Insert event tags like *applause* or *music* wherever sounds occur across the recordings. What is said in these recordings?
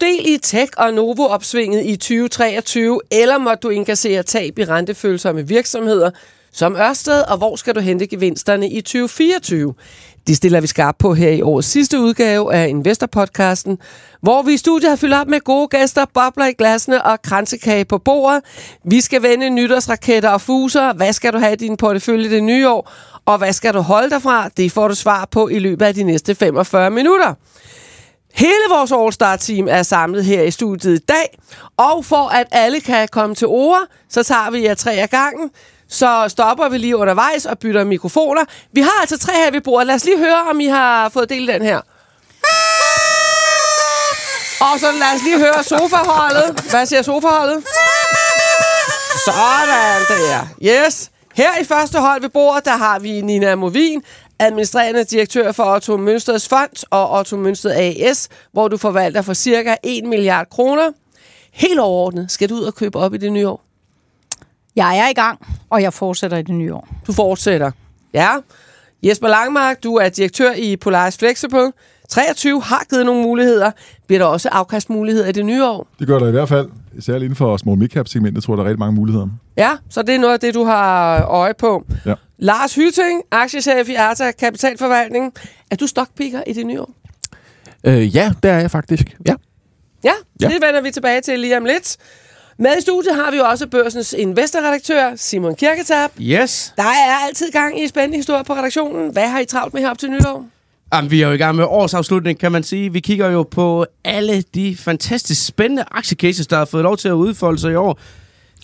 del i tech- og Novo-opsvinget i 2023, eller måtte du inkassere tab i rentefølsomme virksomheder som Ørsted, og hvor skal du hente gevinsterne i 2024? De stiller vi skarpt på her i årets sidste udgave af Investor-podcasten, hvor vi i studiet har fyldt op med gode gæster, bobler i glasene og kransekage på bordet. Vi skal vende nytårsraketter og fuser. Hvad skal du have i din portefølje det nye år? Og hvad skal du holde dig fra? Det får du svar på i løbet af de næste 45 minutter. Hele vores All-Star-team er samlet her i studiet i dag, og for at alle kan komme til ord, så tager vi jer tre af gangen. Så stopper vi lige undervejs og bytter mikrofoner. Vi har altså tre her ved bordet. Lad os lige høre, om I har fået del den her. Og så lad os lige høre sofaholdet. Hvad siger sofaholdet? Sådan der. Yes. Her i første hold ved bordet, der har vi Nina Movin, administrerende direktør for Otto Mønsters Fond og Otto Mønsted AS, hvor du forvalter for cirka 1 milliard kroner. Helt overordnet skal du ud og købe op i det nye år. Jeg er i gang, og jeg fortsætter i det nye år. Du fortsætter. Ja. Jesper Langmark, du er direktør i Polaris Flexible. 23 har givet nogle muligheder. Bliver der også afkastmuligheder i det nye år? Det gør der i hvert fald. Særligt inden for small midcap segmentet tror jeg, der er rigtig mange muligheder. Ja, så det er noget af det, du har øje på. Ja. Lars Hyting, aktiechef i Arta Kapitalforvaltning. Er du stockpicker i det nye år? Øh, ja, det er jeg faktisk. Ja. Ja, Ja. det vender vi tilbage til lige om lidt. Med i studiet har vi jo også børsens investorredaktør, Simon Kirketab. Yes. Der er altid gang i spændende historier på redaktionen. Hvad har I travlt med her op til nytår? Jamen, vi er jo i gang med årsafslutning, kan man sige. Vi kigger jo på alle de fantastisk spændende aktiecases, der har fået lov til at udfolde sig i år.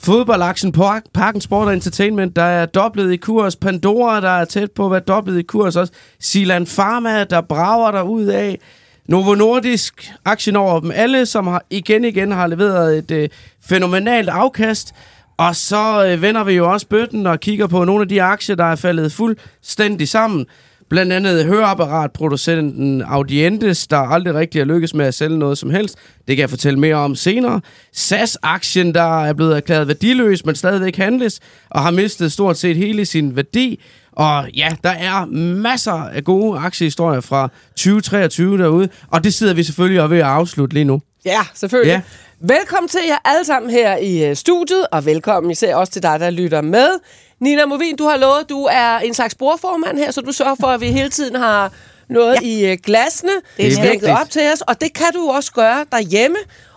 Fodboldaktion på Parken Sport og Entertainment, der er dobblet i kurs. Pandora, der er tæt på at være dobblet i kurs også. Silan Pharma, der brager der ud af. Novo Nordisk, aktien over dem alle, som har igen igen har leveret et øh, fænomenalt afkast. Og så øh, vender vi jo også bøtten og kigger på nogle af de aktier, der er faldet fuldstændig sammen. Blandt andet høreapparatproducenten Audientes, der aldrig rigtig har lykkes med at sælge noget som helst. Det kan jeg fortælle mere om senere. SAS-aktien, der er blevet erklæret værdiløs, men stadigvæk handles, og har mistet stort set hele sin værdi. Og ja, der er masser af gode aktiehistorier fra 2023 derude, og det sidder vi selvfølgelig og ved at afslutte lige nu. Ja, selvfølgelig. Ja. Velkommen til jer alle sammen her i øh, studiet, og velkommen især også til dig, der lytter med. Nina Movin, du har lovet, du er en slags bordformand her, så du sørger for, at vi hele tiden har noget ja. i øh, glasene. Det er vigtigt. op til os, og det kan du også gøre derhjemme,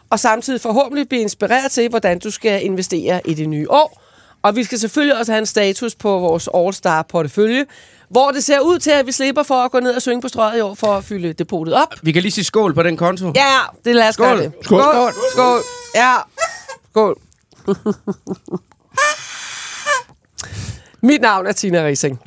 og samtidig forhåbentlig blive inspireret til, hvordan du skal investere i det nye år. Og vi skal selvfølgelig også have en status på vores All-Star-portefølje, hvor det ser ud til, at vi slipper for at gå ned og synge på strøget i år for at fylde depotet op. Vi kan lige sige skål på den konto. Ja, det lad os Skål. gøre det. Skål. Skål. Skål. Ja. Skål. Mit navn er Tina Rising.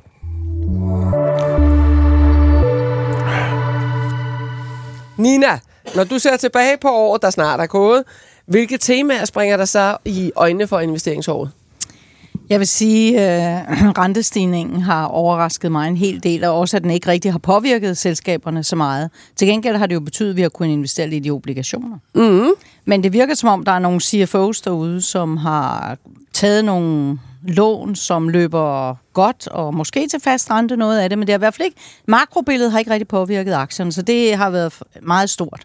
Nina, når du ser tilbage på året, der snart er gået, hvilke temaer springer der så i øjnene for investeringsåret? Jeg vil sige, at øh, *clears throat* rentestigningen har overrasket mig en hel del, og også at den ikke rigtig har påvirket selskaberne så meget. Til gengæld har det jo betydet, at vi har kunnet investere lidt i obligationer. Mm. Men det virker som om, der er nogle CFO's derude, som har taget nogle lån, som løber godt, og måske til fast rente noget af det, men det har i hvert fald ikke, makrobilledet har ikke rigtig påvirket aktierne, så det har været meget stort.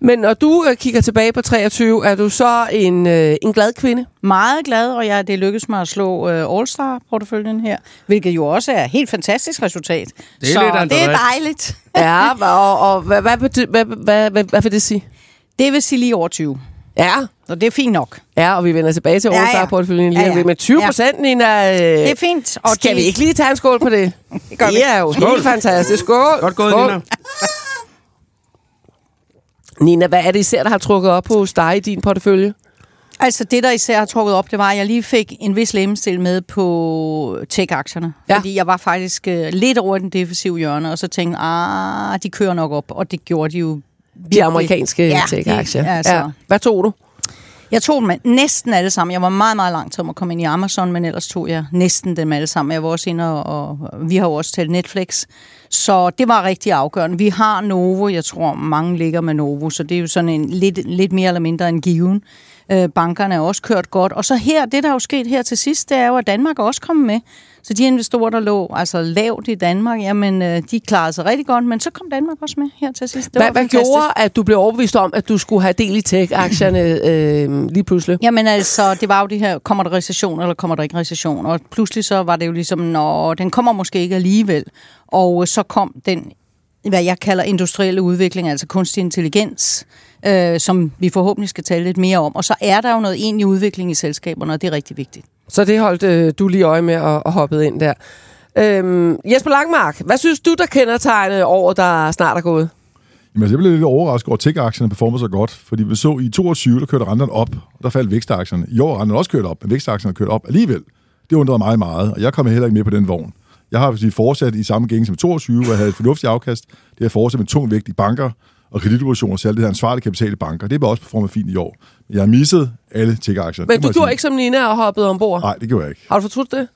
Men når du øh, kigger tilbage på 23, er du så en, øh, en glad kvinde? Meget glad, og jeg, det lykkedes mig at slå øh, All-Star-porteføljen her, hvilket jo også er et helt fantastisk resultat. Det er så lidt det er dejligt. Ja, og, og hvad, hvad, bety- hvad, hvad, hvad, hvad vil det sige? Det vil sige lige over 20. Ja, Så det er fint nok. ja, og vi vender tilbage til Ja, ja. All-Star-porteføljen lige Ja, ja. Men 20 procent, Nina, øh, Det er fint. Og skal de- vi ikke lige tage en skål på det? Det gør vi. Det er jo Skål. helt fantastisk. Skål. Godt gået, Skål. Nina. Nina, hvad er det især, der har trukket op hos dig i din portefølje? Altså det, der især har trukket op, det var, at jeg lige fik en vis lemstil med på tech-aktierne. Ja. Ja. Fordi jeg var faktisk øh, lidt over den defensive hjørne, og så tænkte ah, de kører nok op. Og det gjorde de jo De amerikanske Ja, tech-aktier. altså. Ja. Hvad tog du? Jeg tog dem næsten alle sammen. Jeg var meget, meget langt om at komme ind i Amazon, men ellers tog jeg næsten dem alle sammen. Jeg var også inde og, og vi har jo også talt Netflix. Så det var rigtig afgørende. Vi har Novo, jeg tror mange ligger med Novo, så det er jo sådan en lidt, lidt mere eller mindre en given. Øh, bankerne er også kørt godt. Og så her, det der er jo sket her til sidst, det er jo, at Danmark er også kommet med. Så de investorer, der lå altså lavt i Danmark, jamen, øh, de klarede sig rigtig godt, men så kom Danmark også med her til sidst. Det Hvad, hvad gjorde, at du blev overbevist om, at du skulle have del i tech-aktierne *laughs* øh, lige pludselig? Jamen altså, det var jo det her, kommer der recession, eller kommer der ikke recession? Og pludselig så var det jo ligesom, når den kommer måske ikke alligevel. Og så kom den, hvad jeg kalder industrielle udvikling, altså kunstig intelligens, øh, som vi forhåbentlig skal tale lidt mere om. Og så er der jo noget egentlig udvikling i selskaberne, og det er rigtig vigtigt. Så det holdt øh, du lige øje med og, og hoppede ind der. Øhm, Jesper Langmark, hvad synes du, der kendetegner året, der snart er gået? Jamen, altså, jeg blev lidt overrasket over, at tech-aktierne performer så godt, fordi vi så i 22, der kørte renterne op, og der faldt vækstaktierne. I år er renterne også kørt op, men vækstaktierne kørte op alligevel. Det undrede mig meget, og jeg kom heller ikke med på den vogn. Jeg har fortsat i samme gænge som 22, hvor jeg havde et fornuftigt afkast. Det er fortsat med tung vægt i banker og kreditobligationer, særligt det her ansvarlige kapital i banker. Det var også performet fint i år. Jeg har misset alle tech-aktier. Men du gjorde ikke som Nina og hoppede ombord. Nej, det gjorde jeg ikke. Har du fortrudt det?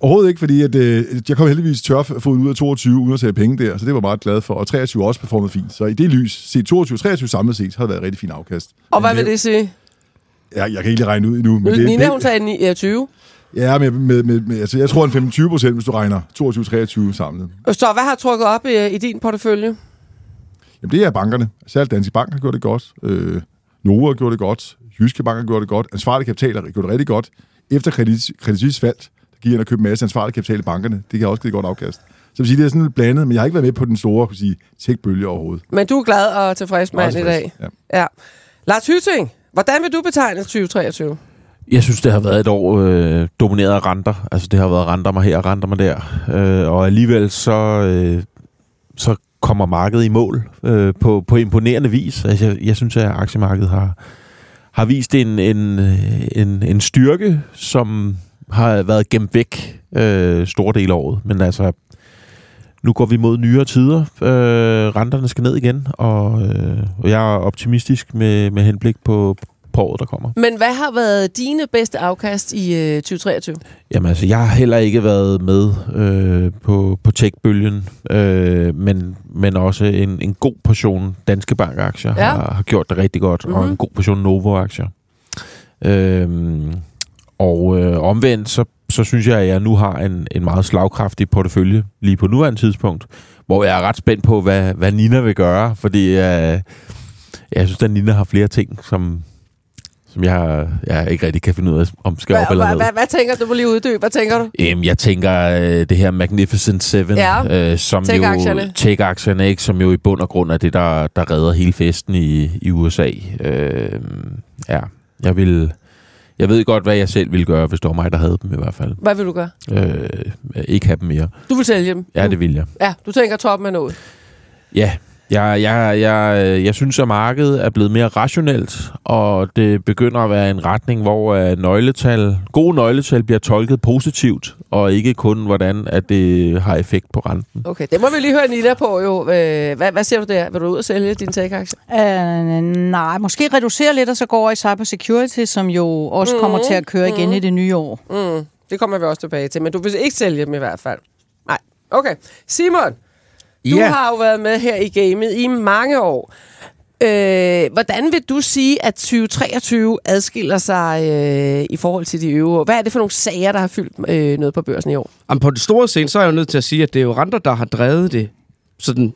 Overhovedet ikke, fordi at, øh, jeg kom heldigvis tørfod ud af 22 uden at tage penge der, så det var meget glad for. Og 23 også performet fint. Så i det lys, set 22 og 23 samlet set, har det været et rigtig fint afkast. Og hvad vil det sige? Jeg, jeg kan ikke lige regne ud endnu. Men det, Nina, det, hun sagde 29. Ja, med, med, med, med, altså, jeg tror en 25 procent, hvis du regner 22-23 samlet. Så hvad har trukket op i, i din portefølje? Jamen, det er bankerne. Særligt Danske Bank har gjort det godt. Øh, Novo har gjort det godt. Jyske Bank har gjort det godt. Ansvarlig kapital har gjort det rigtig godt. Efter kredit, kreditvis faldt, der gik ind og købte en masse ansvarlig kapital i bankerne. Det kan også give et godt afkast. Så jeg vil sige, det er sådan lidt blandet, men jeg har ikke været med på den store kunne sige, tech-bølge overhovedet. Men du er glad og tilfreds med Meget i dag. Ja. Ja. Lars Hytting, hvordan vil du betegne 2023? Jeg synes, det har været et år øh, domineret af renter. Altså, det har været renter mig her og renter mig der. Øh, og alligevel så, øh, så kommer markedet i mål øh, på, på imponerende vis. Altså, jeg, jeg synes, at aktiemarkedet har, har vist en, en, en, en styrke, som har været gemt væk øh, store dele af året. Men altså, nu går vi mod nyere tider. Øh, renterne skal ned igen, og, øh, og jeg er optimistisk med, med henblik på, på året, der kommer. Men hvad har været dine bedste afkast i øh, 2023? Jamen altså, jeg har heller ikke været med øh, på, på tech-bølgen, øh, men, men også en, en god portion Danske Bank-aktier Ja. har, har gjort det rigtig godt, mm-hmm. og Mhm. en god portion Novo-aktier. Øh, og øh, omvendt, så, så synes jeg, at jeg nu har en, en meget slagkraftig portefølje lige på nuværende tidspunkt, hvor jeg er ret spændt på, hvad, hvad Nina vil gøre, fordi øh, jeg synes, at Nina har flere ting, som, som jeg, jeg ikke rigtig kan finde ud af, om skal op Hvad, eller hvad, ned. hvad, hvad tænker du? Du må lige uddybe. Hvad tænker du? Øhm, jeg tænker øh, det her Magnificent Seven, Ja, øh, som tech-aktierne. jo tech-aktierne, ikke, som jo i bund og grund er det, der, der redder hele festen i, i USA. Øh, ja, jeg vil... Jeg ved godt, hvad jeg selv ville gøre, hvis det var mig, der havde dem i hvert fald. Hvad vil du gøre? Øh, ikke have dem mere. Du vil sælge dem? Ja, det vil jeg. Ja, du tænker toppen er nået. Ja, jeg, jeg, jeg, jeg synes, at markedet er blevet mere rationelt, og det begynder at være en retning, hvor øh, nøgletal, gode nøgletal bliver tolket positivt, og ikke kun, hvordan at det har effekt på renten. Okay, det må vi lige høre Nina på jo. Øh, hvad, hvad siger du der? Vil du ud og sælge din tech-aktie? Øh, nej, måske reducere lidt, og så gå over i cybersecurity, som jo også mm, kommer til at køre igen i det nye år. Mm, det kommer vi også tilbage til, men du vil ikke sælge dem i hvert fald. Nej. Okay. Simon, du Ja. har jo været med her i gamet i mange år. Øh, hvordan vil du sige, at 2023 adskiller sig øh, i forhold til de øvrige? Hvad er det for nogle sager, der har fyldt øh, noget på børsen i år? Jamen, på det store scene, så er jeg jo nødt til at sige, at det er jo renter, der har drevet det, sådan,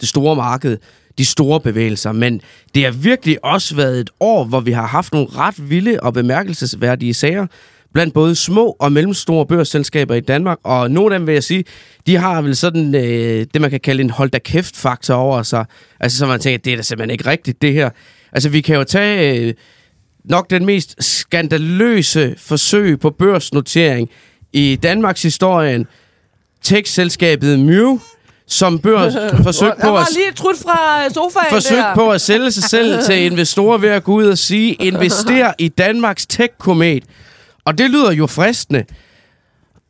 det store marked, de store bevægelser. Men det har virkelig også været et år, hvor vi har haft nogle ret vilde og bemærkelsesværdige sager blandt både små og mellemstore børsselskaber i Danmark, og nogle af dem vil jeg sige, de har vel sådan øh, det, man kan kalde en hold da kæft-faktor over sig. Altså, så man tænker, det er da simpelthen ikke rigtigt, det her. Altså, vi kan jo tage øh, nok den mest skandaløse forsøg på børsnotering i Danmarks historien. Tech-selskabet Mew, som børs *laughs* forsøgte på at lige trut fra sofaen forsøgt der. på at sælge sig selv til *laughs* investorer ved at gå ud og sige, invester i Danmarks tech-komet. Og det lyder jo fristende.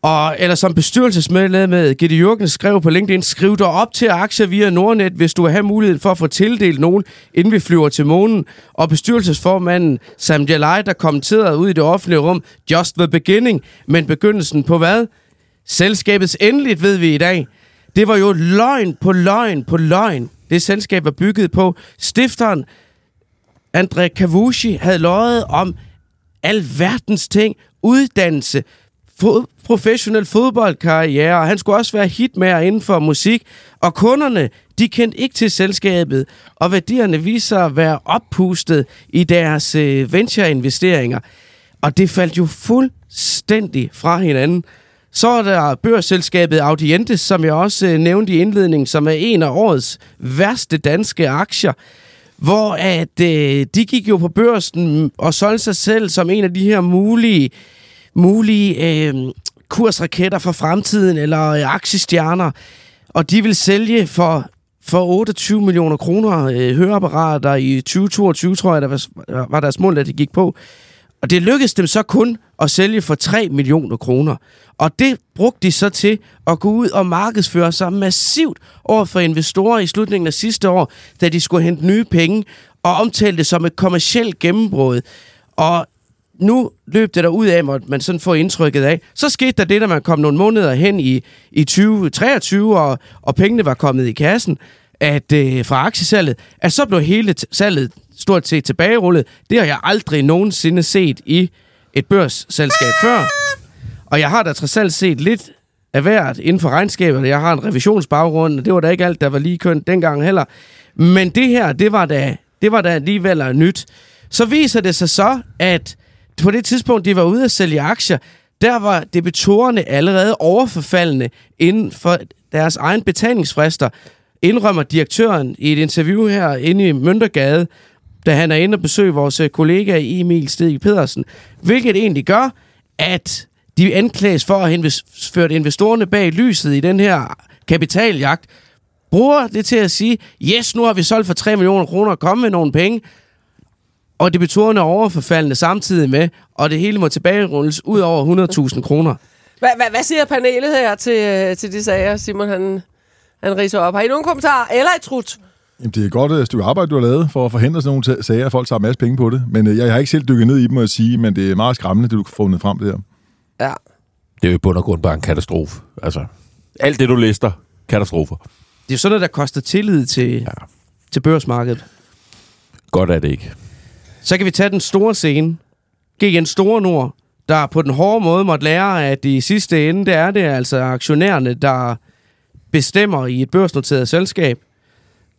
Og, eller som bestyrelsesmedlem med Gitte Jørgens skrev på LinkedIn, skriv dig op til aktier via Nordnet, hvis du vil have muligheden for at få tildelt nogen, inden vi flyver til månen. Og bestyrelsesformanden Sam Jalai, der kommenterede ud i det offentlige rum, just the beginning, men begyndelsen på hvad? Selskabets endeligt, ved vi i dag. Det var jo løgn på løgn på løgn. Det selskab var bygget på. Stifteren Andre Kavushi havde løjet om alverdens ting, uddannelse, fod, professionel fodboldkarriere, og han skulle også være hitmager inden for musik, og kunderne, de kendte ikke til selskabet, og værdierne viste sig at være oppustet i deres øh, ventureinvesteringer. Og det faldt jo fuldstændig fra hinanden. Så er der børsselskabet Audientes, som jeg også øh, nævnte i indledningen, som er en af årets værste danske aktier, hvor at øh, de gik jo på børsen og solgte sig selv som en af de her mulige, mulige øh, kursraketter for fremtiden, eller øh, aktiestjerner, og de vil sælge for for 28 millioner kroner øh, høreapparater i 2022, tror jeg, der var, var deres mål, at det gik på. Og det lykkedes dem så kun at sælge for 3 millioner kroner. Og det brugte de så til at gå ud og markedsføre sig massivt over for investorer i slutningen af sidste år, da de skulle hente nye penge, og omtalte det som et kommersielt gennembrud. Og nu løb det der ud af, at man sådan får indtrykket af. Så skete der det, da man kom nogle måneder hen i, i 2023, og, og pengene var kommet i kassen at øh, fra aktiesalget, at så blev hele salget stort set tilbagerullet. Det har jeg aldrig nogensinde set i et børsselskab før. Og jeg har da trods alt set lidt af hvert inden for regnskabet. Jeg har en revisionsbaggrund, og det var da ikke alt, der var lige kønt dengang heller. Men det her, det var da, det var da alligevel nyt. Så viser det sig så, at på det tidspunkt, de var ude at sælge aktier, der var debitorerne allerede overforfaldende inden for deres egen betalingsfrister, indrømmer direktøren i et interview her inde i Møntergade, da han er inde og besøge vores øh, kollega Emil Stig Pedersen, hvilket egentlig gør, at de anklages for at have ført investorerne bag lyset i den her kapitaljagt, bruger det til at sige, yes, nu har vi solgt for 3 millioner kroner, og kommet med nogle penge, og debitorerne er overforfaldende samtidig med, og det hele må tilbagerulles ud over 100.000 kroner. Hvad, hvad, hvad siger panelet her til, øh, til de sager, Simon han, han riser op? Har I nogen kommentarer eller et trut? Jamen, det er et godt øh, stykke arbejde, du har lavet for at forhindre sådan nogle sager, at folk tager en masse penge på det. Men øh, jeg, jeg har ikke selv dykket ned i dem, må jeg sige, men det er meget skræmmende, det du har fundet frem det her. Ja. Det er jo i bund og grund bare en katastrofe. Altså, alt det, du lister, katastrofer. Det er jo sådan noget, der koster tillid til, ja. til børsmarkedet. Godt er det ikke. Så kan vi tage den store scene. GN Store Nord, der på den hårde måde måtte lære, at i sidste ende, det er det altså aktionærerne, der bestemmer i et børsnoteret selskab.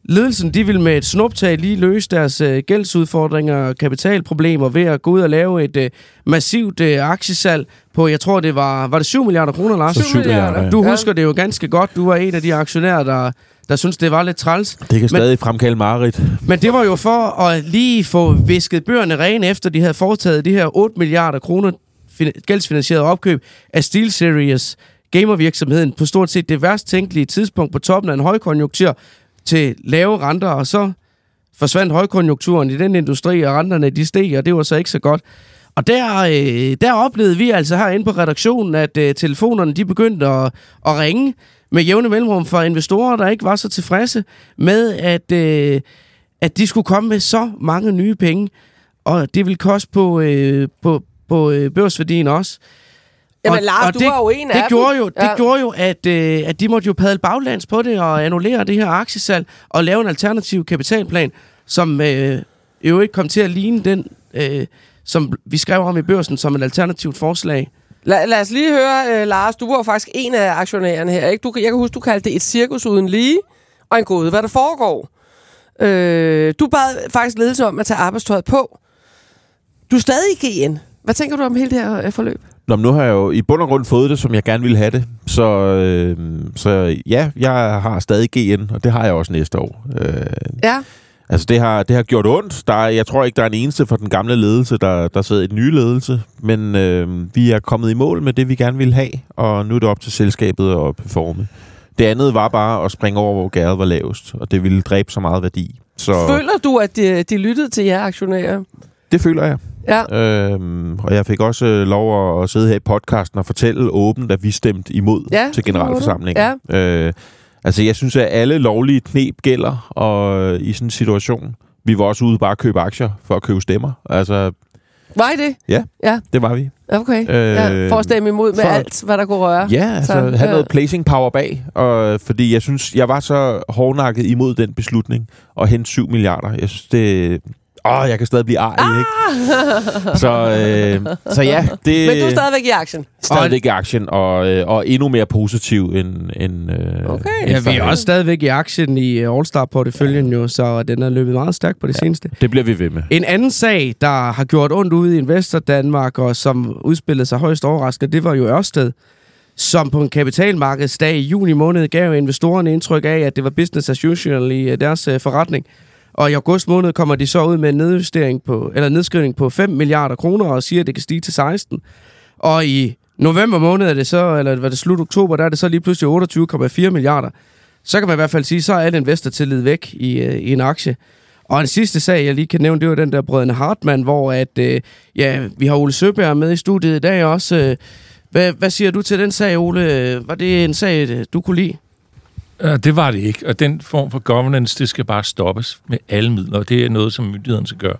Ledelsen de vil med et snuptag lige løse deres øh, gældsudfordringer og kapitalproblemer ved at gå ud og lave et øh, massivt øh, aktiesalg på, jeg tror det var, var det 7 milliarder kroner, Lars? 7 milliarder, ja. Du husker det jo ganske godt. Du var en af de aktionærer, der, der synes det var lidt træls. Det kan men, stadig fremkalde Marit. Men det var jo for at lige få visket bøgerne rene, efter de havde foretaget de her 8 milliarder kroner gældsfinansieret opkøb af SteelSeries gamervirksomheden på stort set det værst tænkelige tidspunkt på toppen af en højkonjunktur, til lave renter, og så forsvandt højkonjunkturen i den industri, og renterne de steg, og det var så ikke så godt. Og der, øh, der oplevede vi altså herinde på redaktionen, at øh, telefonerne de begyndte at, at ringe med jævne mellemrum for investorer, der ikke var så tilfredse med, at, øh, at de skulle komme med så mange nye penge, og det ville koste på, øh, på, på øh, børsværdien også. Jamen, Lars, og du det, var jo en det af gjorde dem. Jo, det ja. gjorde jo, at, øh, at de måtte jo padle baglands på det og annullere det her aktiesalg og lave en alternativ kapitalplan, som øh, jo ikke kom til at ligne den, øh, som vi skrev om i børsen som et alternativt forslag. La, lad os lige høre, uh, Lars, du var faktisk en af aktionærerne her. Ikke? Du, jeg kan huske, du kaldte det et cirkus uden lige og en god, hvad der foregår. Øh, du bad faktisk ledelse om at tage arbejdstøjet på. Du er stadig i GN. Hvad tænker du om hele det her uh, forløb? Nå, men nu har jeg jo i bund og grund fået det, som jeg gerne ville have det. Så, øh, så ja, jeg har stadig GN, og det har jeg også næste år. Øh, ja. Altså, det har, det har gjort ondt. Der er, jeg tror ikke, der er en eneste for den gamle ledelse, der, der sidder i den nye ledelse. Men øh, vi er kommet i mål med det, vi gerne ville have, og nu er det op til selskabet at performe. Det andet var bare at springe over, hvor gæret var lavest, og det ville dræbe så meget værdi. Så, Føler du, at de, de lyttede til jer aktionærer? Det føler jeg. Ja. Øhm, og jeg fik også øh, lov at sidde her i podcasten og fortælle åbent, at vi stemte imod ja, til generalforsamlingen. Ja. Øh, altså, jeg synes, at alle lovlige knep gælder og, øh, i sådan en situation. Vi var også ude bare at købe aktier for at købe stemmer. Altså, var I det? Ja, ja. det var vi. Okay, øh, ja, for at stemme imod med for, alt, hvad der kunne røre. Ja, altså så, have ja. noget placing power bag, og, fordi jeg synes, jeg var så hårdnakket imod den beslutning at hente 7 milliarder. Jeg synes, det åh, jeg kan stadig blive arg, ikke? Så, øh, så ja, det Men du er stadigvæk i aktien. stadigvæk i aktien, og, øh, og endnu mere positiv end, end, øh, Okay. end Ja, vi er også stadigvæk i aktien i øh, All-Star-porteføljen jo, så den er løbet meget stærkt på det seneste. Det bliver vi ved med. En anden sag, der har gjort ondt ude i Investor Danmark, og som udspillede sig højst overraskende, det var jo Ørsted, som på en kapitalmarkedsdag i juni måned gav investorerne indtryk af, at det var business as usual i deres forretning. Og i august måned kommer de så ud med en nedjustering på, eller nedskrivning på 5 milliarder kroner og siger, at det kan stige til 16. Og i november måned er det så, eller var det slut oktober, der er det så lige pludselig 28,4 milliarder. Så kan man i hvert fald sige, så er al investortillid væk i, øh, i en aktie. Og en sidste sag, jeg lige kan nævne, det var den der brødrene Hartmann, hvor at, øh, ja, vi har Ole Søberg med i studiet i dag også. Øh, hvad, hvad siger du til den sag, Ole? Var det en sag, øh, du kunne lide? Øh, Det var det ikke, og den form for governance, det skal bare stoppes med alle midler, og det er noget, som myndighederne skal gøre.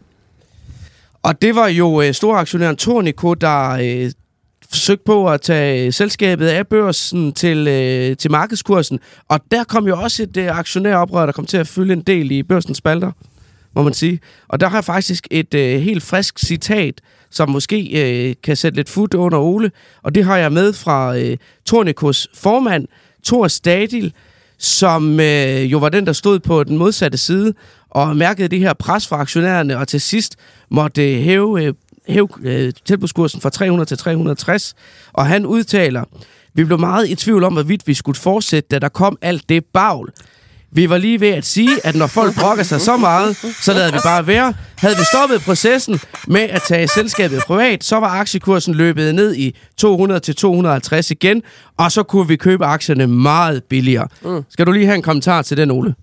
Og det var jo øh, storaktionæren Tornico, der øh, forsøgte på at tage øh, selskabet af børsen til, øh, til markedskursen. Og der kom jo også et øh, aktionæroprør, der kom til at fylde en del i børsens spalter, må man sige. Og der har jeg faktisk et øh, helt frisk citat, som måske øh, kan sætte lidt fod under Ole. Og det har jeg med fra øh, Tornicos formand, Thor Stadil, som øh, jo var den, der stod på den modsatte side og mærkede det her pres fra aktionærerne, og til sidst måtte øh, hæve, øh, hæve øh, tilbudskursen fra 300 til 360. Og han udtaler, vi blev meget i tvivl om, hvorvidt vi skulle fortsætte, da der kom alt det bagl. Vi var lige ved at sige, at når folk brokker sig så meget, så lader vi bare være. Havde vi stoppet processen med at tage selskabet privat, så var aktiekursen løbet ned i 200 til 250 igen, og så kunne vi købe aktierne meget billigere. Mm. Skal du lige have en kommentar til den, Ole?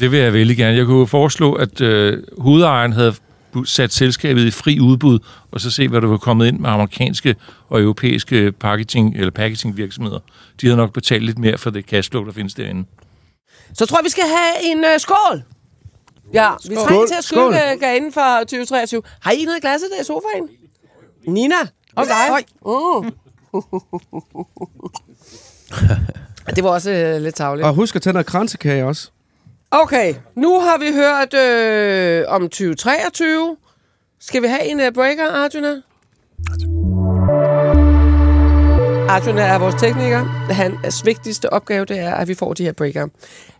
Det vil jeg vældig gerne. Jeg kunne foreslå, at øh, hovedejeren havde sat selskabet i fri udbud, og så se, hvad der var kommet ind med amerikanske og europæiske packaging, eller packaging virksomheder. De havde nok betalt lidt mere for det cashflow, der findes derinde. Så tror jeg, vi skal have en uh, skål. Ja, vi trænger Skål. til at skylde inden for 2023. Har I noget i glasset der i sofaen? Nina? Og dig? Mm. *laughs* det var også uh, lidt tavligt. Og husk at tage noget kransekage også. Okay, nu har vi hørt øh, om 2023. Skal vi have en uh, breaker, Arjuna? Arjun er vores tekniker. Hans øh, vigtigste opgave, det er, at vi får de her breaker.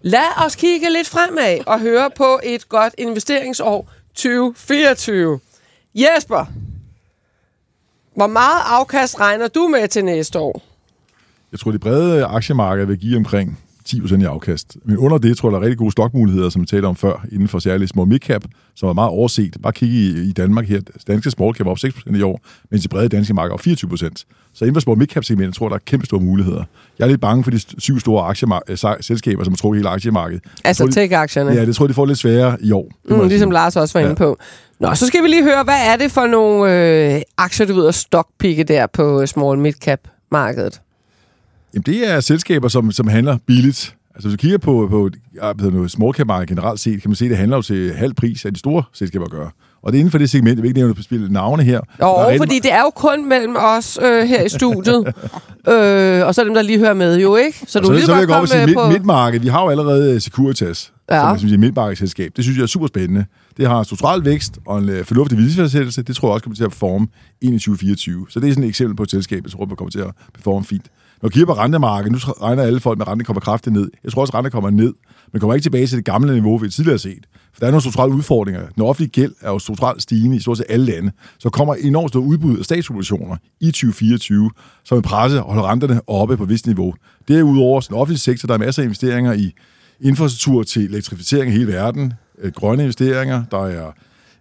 Lad os kigge lidt fremad og høre på et godt investeringsår 2024. Jesper, hvor meget afkast regner du med til næste år? Jeg tror, de brede aktiemarkeder vil give omkring 10% i afkast. Men under det tror jeg, der er rigtig gode stokmuligheder, som vi talte om før, inden for særligt small midcap, som er meget overset. Bare kigge i, i Danmark her. Danske small cap er op 6% i år, mens de brede danske markeder er op 24%. Så inden for small midcap segmentet tror jeg, der er kæmpe store muligheder. Jeg er lidt bange for de syv store aktiemar- øh, sej- selskaber, som trukket hele aktiemarkedet. Altså tror, tech-aktierne. Ja, det tror jeg, de får lidt sværere i år. Mm, ligesom sige. Lars også var inde Ja. på. Nå, så skal vi lige høre, hvad er det for nogle øh, aktier, du ved, at stockpikke der på øh, small mid-cap markedet? Jamen, det er selskaber, som, som handler billigt. Altså, hvis du kigger på, på noget, small cap market generelt set, kan man se, at det handler jo til halv pris af de store selskaber at gøre. Og det er inden for det segment, jeg vil ikke nævne på spille navne her. Er Jo, rigtig fordi det er jo kun mellem os øh, her i studiet, *laughs* øh, og så dem, der lige hører med jo, ikke? Så du så, lige så vil jeg og sige, midt, midtmarked, vi har jo allerede øh, Securitas, Ja. som er siger, midtmarkedsselskab. Det synes jeg er super spændende. Det har strukturel vækst og en øh, fornuftig vidensfærdsættelse. Det tror jeg også kommer til at performe ind i 2024. Så det er sådan et eksempel på et selskab, jeg tror, man kommer til at performe fint. Når vi kigger på rentemarkedet, nu regner alle folk med, at renten kommer kraftigt ned. Jeg tror også, at renten kommer ned, men kommer ikke tilbage til det gamle niveau, vi tidligere har set. For der er nogle strukturelle udfordringer. Den offentlige gæld er jo strukturelt stigende i stort set alle lande. Så kommer enormt stort udbud af statsobligationer i 2024, som vil presse og holde renterne oppe på et vist niveau. Derudover, den offentlige sektor, der er masser af investeringer i infrastruktur til elektrificering af hele verden, øh, grønne investeringer, der er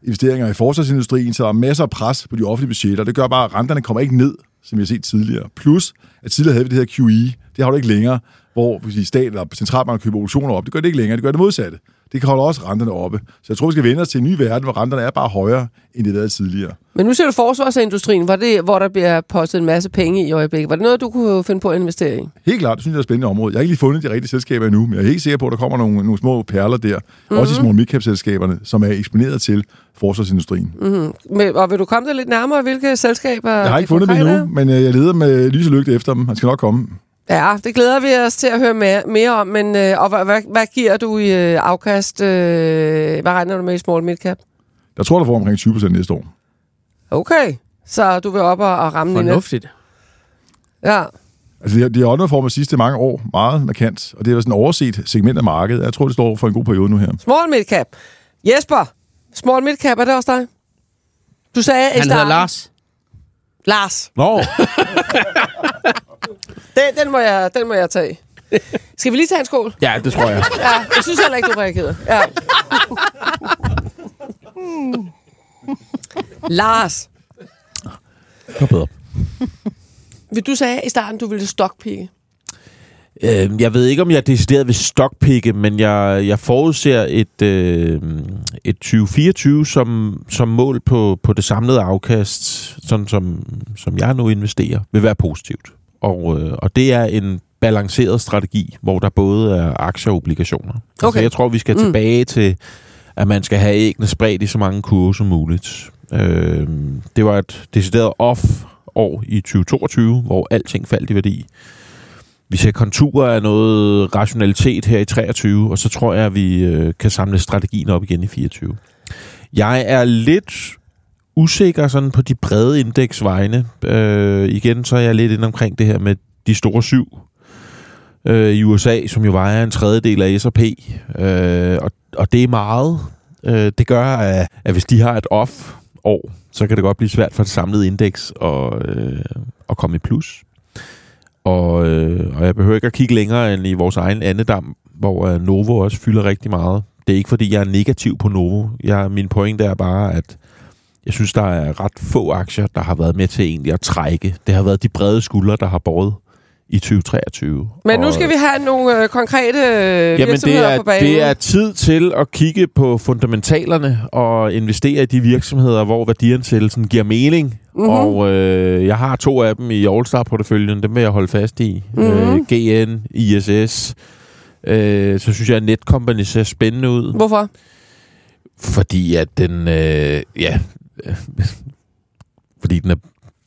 investeringer i forsvarsindustrien, så der er masser af pres på de offentlige budgetter. Det gør bare, at renterne kommer ikke ned, som vi har set tidligere. Plus, at tidligere havde vi det her QE, det har du ikke længere, hvor hvis staten eller centralbanken køber obligationer op. Det gør det ikke længere, det gør det modsatte. Det kan holde også renterne oppe. Så jeg tror, vi skal vende os til en ny verden, hvor renterne er bare højere, end det været tidligere. Men nu ser du forsvarsindustrien, hvor, det, hvor der bliver postet en masse penge i øjeblikket. Var det noget, du kunne finde på at investere i? Helt klart, det synes jeg er et spændende område. Jeg har ikke lige fundet de rigtige selskaber endnu, men jeg er helt sikker på, at der kommer nogle, nogle små perler der, mm-hmm. også i små midcap-selskaberne, som er eksponeret til forsvarsindustrien. Mm. Men, og vil du komme der lidt nærmere, hvilke selskaber Jeg har ikke fundet dem endnu, men øh, jeg leder med lys og lygte efter dem. Han skal nok komme. Ja, det glæder vi os til at høre mere, mere om. Men, øh, og hvad, hvad, hvad giver du i øh, afkast? Øh, hvad regner du med i small midcap? Jeg tror, der får omkring 20 procent næste år. Okay. Så du vil op og, og ramme Nina. Fornuftigt. Ja. Altså, de har, de har underformet sidste mange år meget markant, og det er jo sådan et overset segment af markedet. Jeg tror, det står for en god periode nu her. Small midcap. Jesper, small midcap, er det også dig? Du sagde Han hedder starten... Lars. Lars. Nå, *laughs* Den, den, må jeg, den må jeg tage. *laughs* Skal vi lige tage en skål? ja, det tror jeg. Ja, jeg synes heller ikke, du reagerede. Ja. *laughs* Lars, var bedre. vil du sagde i starten, du ville stockpicke. Øh, jeg ved ikke, om jeg er decideret ved stockpikke, men jeg, jeg forudser et, øh, et 2024 som, som mål på, på det samlede afkast, sådan som, som jeg nu investerer, vil være positivt. Og, øh, og det er en balanceret strategi, hvor der både er aktier og obligationer. Altså, Okay. jeg tror, vi skal Mm. tilbage til, at man skal have æggene spredt i så mange kurve som muligt. Øh, det var et decideret off-år i 2022, hvor alting faldt i værdi. Vi ser konturer af noget rationalitet her i 23, og så tror jeg, at vi øh, kan samle strategien op igen i 24. Jeg er lidt usikker sådan på de brede indeksvejene. Øh, igen, så er jeg lidt ind omkring det her med de store syv øh, i USA, som jo vejer en tredjedel af S&P. Øh, og, og det er meget. Øh, det gør, at, at hvis de har et off-år, så kan det godt blive svært for det samlede indeks at, øh, at komme i plus. Og, øh, og jeg behøver ikke at kigge længere end i vores egen andedam, hvor øh, Novo også fylder rigtig meget. Det er ikke, fordi jeg er negativ på Novo. Jeg, min pointe er bare, at jeg synes, der er ret få aktier, der har været med til egentlig at trække. Det har været de brede skuldre, der har båret i 2023. Men nu Og- skal vi have nogle øh, konkrete øh, Jamen, det virksomheder er, på banen. det er tid til at kigge på fundamentalerne og investere i de virksomheder, hvor værdiansættelsen giver mening. Mhm. Mm-hmm. Og øh, jeg har to af dem i All-Star-porteføljen, dem vil jeg holde fast i. Mhm. Mm-hmm. Øh, GN, ISS. Øh, så synes jeg, at Netcompany ser spændende ud. Hvorfor? Fordi at den... Øh, ja... *laughs* fordi den er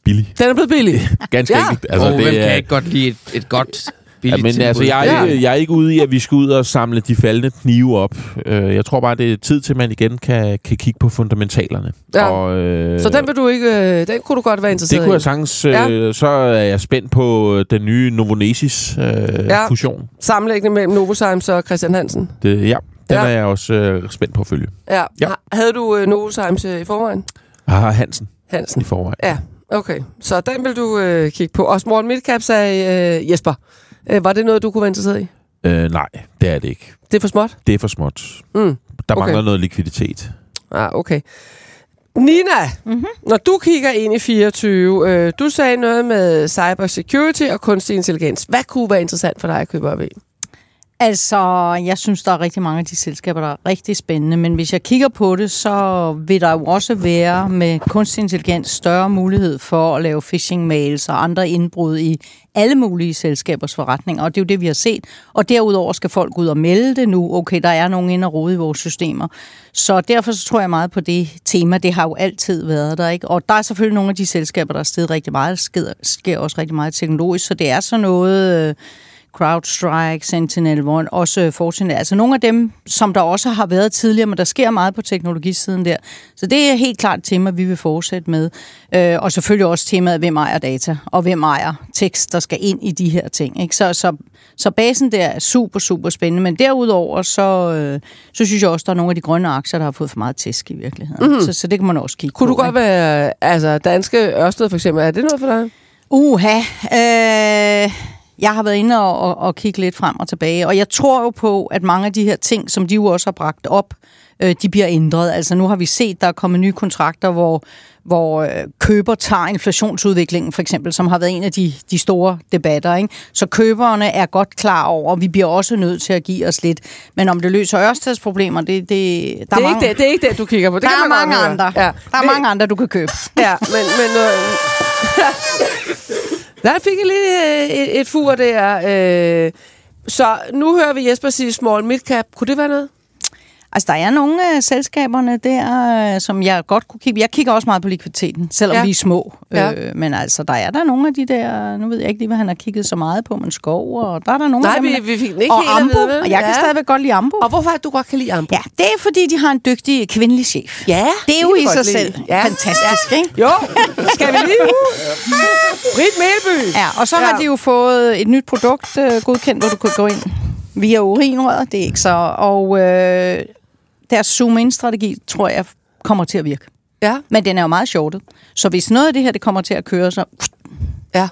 billig. Den er blevet billig. *laughs* Ganske Ja. enkelt. Altså, oh, hvem er- kan ikke godt lide et, et godt billigt Ja, men tilbud? altså, jeg er, Ja. ikke, jeg er ikke ude i, at vi skal ud og samle de faldende knive op. Øh, jeg tror bare, det er tid til, at man igen kan, kan kigge på fundamentalerne. Ja. Og, øh, Så den vil du ikke, øh, den kunne du godt være interesseret det kunne i. jeg sagtens. Øh, Så er jeg spændt på den nye Novonesis øh, Ja. ja. fusion. Sammenlægning mellem Novozymes og Christian Hansen. Det, ja, den Ja. ja. er jeg også øh, spændt på at følge. Ja. Ja. Ha- Havde du øh, Novozymes øh, i forvejen? Jeg har Hansen Hansen. i forvejen. Ja, okay. Så den vil du øh, kigge på. Og Small Midcap sagde øh, Jesper. Øh, var det noget, du kunne være interesseret i? Øh, nej, det er det ikke. Det er for småt? Det er for småt. Mm. Der Okay. okay. mangler noget likviditet. Ah, okay. Nina, mm-hmm. når du kigger ind i 24, øh, du sagde noget med cyber security og kunstig intelligens. Hvad kunne være interessant for dig at købe op i? Altså, jeg synes, der er rigtig mange af de selskaber, der er rigtig spændende, men hvis jeg kigger på det, så vil der jo også være med kunstig intelligens større mulighed for at lave phishing-mails og andre indbrud i alle mulige selskabers forretninger, og det er jo det, vi har set. Og derudover skal folk ud og melde det nu. Okay, der er nogen inde og rode i vores systemer. Så derfor så tror jeg meget på det tema. Det har jo altid været der, ikke? Og der er selvfølgelig nogle af de selskaber, der er steget rigtig meget. Der sker, sker også rigtig meget teknologisk, så det er sådan noget... Øh, CrowdStrike, Sentinel-One, også Fortinet. Altså nogle af dem, som der også har været tidligere, men der sker meget på teknologisiden der. Så det er helt klart et tema, vi vil fortsætte med. Øh, og selvfølgelig også temaet, hvem ejer data, og hvem ejer tekst, der skal ind i de her ting. Ikke? Så, så, så basen der er super, super spændende. Men derudover, så, øh, så synes jeg også, der er nogle af de grønne aktier, der har fået for meget tæsk i virkeligheden. Mm-hmm. Så, så det kan man også kigge Kunne på. du godt ikke? være, altså danske Ørsted for eksempel, er det noget for dig? Uha, øh, jeg har været inde og, og, og kigge lidt frem og tilbage, og jeg tror jo på, at mange af de her ting, som de jo også har bragt op, øh, de bliver ændret. Altså nu har vi set, der er kommet nye kontrakter, hvor, hvor øh, køber tager inflationsudviklingen, for eksempel, som har været en af de, de store debatter. Ikke? Så køberne er godt klar over, og vi bliver også nødt til at give os lidt. Men om det løser Ørsteds problemer, det, det, der Det er, mange, ikke det, det er ikke det, du kigger på. Det der kan er mange andre. Ja. Der er mange andre, du kan købe. Ja, men... men øh, *laughs* der fik jeg lige øh, et, et fur der. Øh, så nu hører vi Jesper sige small midcap. Kunne det være noget? Altså, der er nogle af selskaberne der, øh, som jeg godt kunne kigge. Jeg kigger også meget på likviditeten, selvom Ja. ja. vi er små. Ja. Øh, men altså, der er der nogle af de der... Nu ved jeg ikke lige, hvad han har kigget så meget på, men skov, og der er der nogle Nej, af dem... vi, der- vi fik den ikke og helt Ambo, og jeg kan Ja. stadigvæk godt lide Ambo. Og hvorfor er du godt kan lide Ambo? Ja, det er fordi, de har en dygtig kvindelig chef. Ja, Det er jo kan i sig godt selv lide. Ja. fantastisk, ikke? Jo, *laughs* skal vi lige? Britt Melby. Ja, og så Ja. har de jo fået et nyt produkt øh, godkendt, hvor du kan gå ind via urinrøret. Det er ikke så... Og øh, deres zoom-in-strategi, tror jeg, kommer til at virke. Ja, Men den er jo meget shortet. Så hvis noget af det her, det kommer til at køre, så... ja.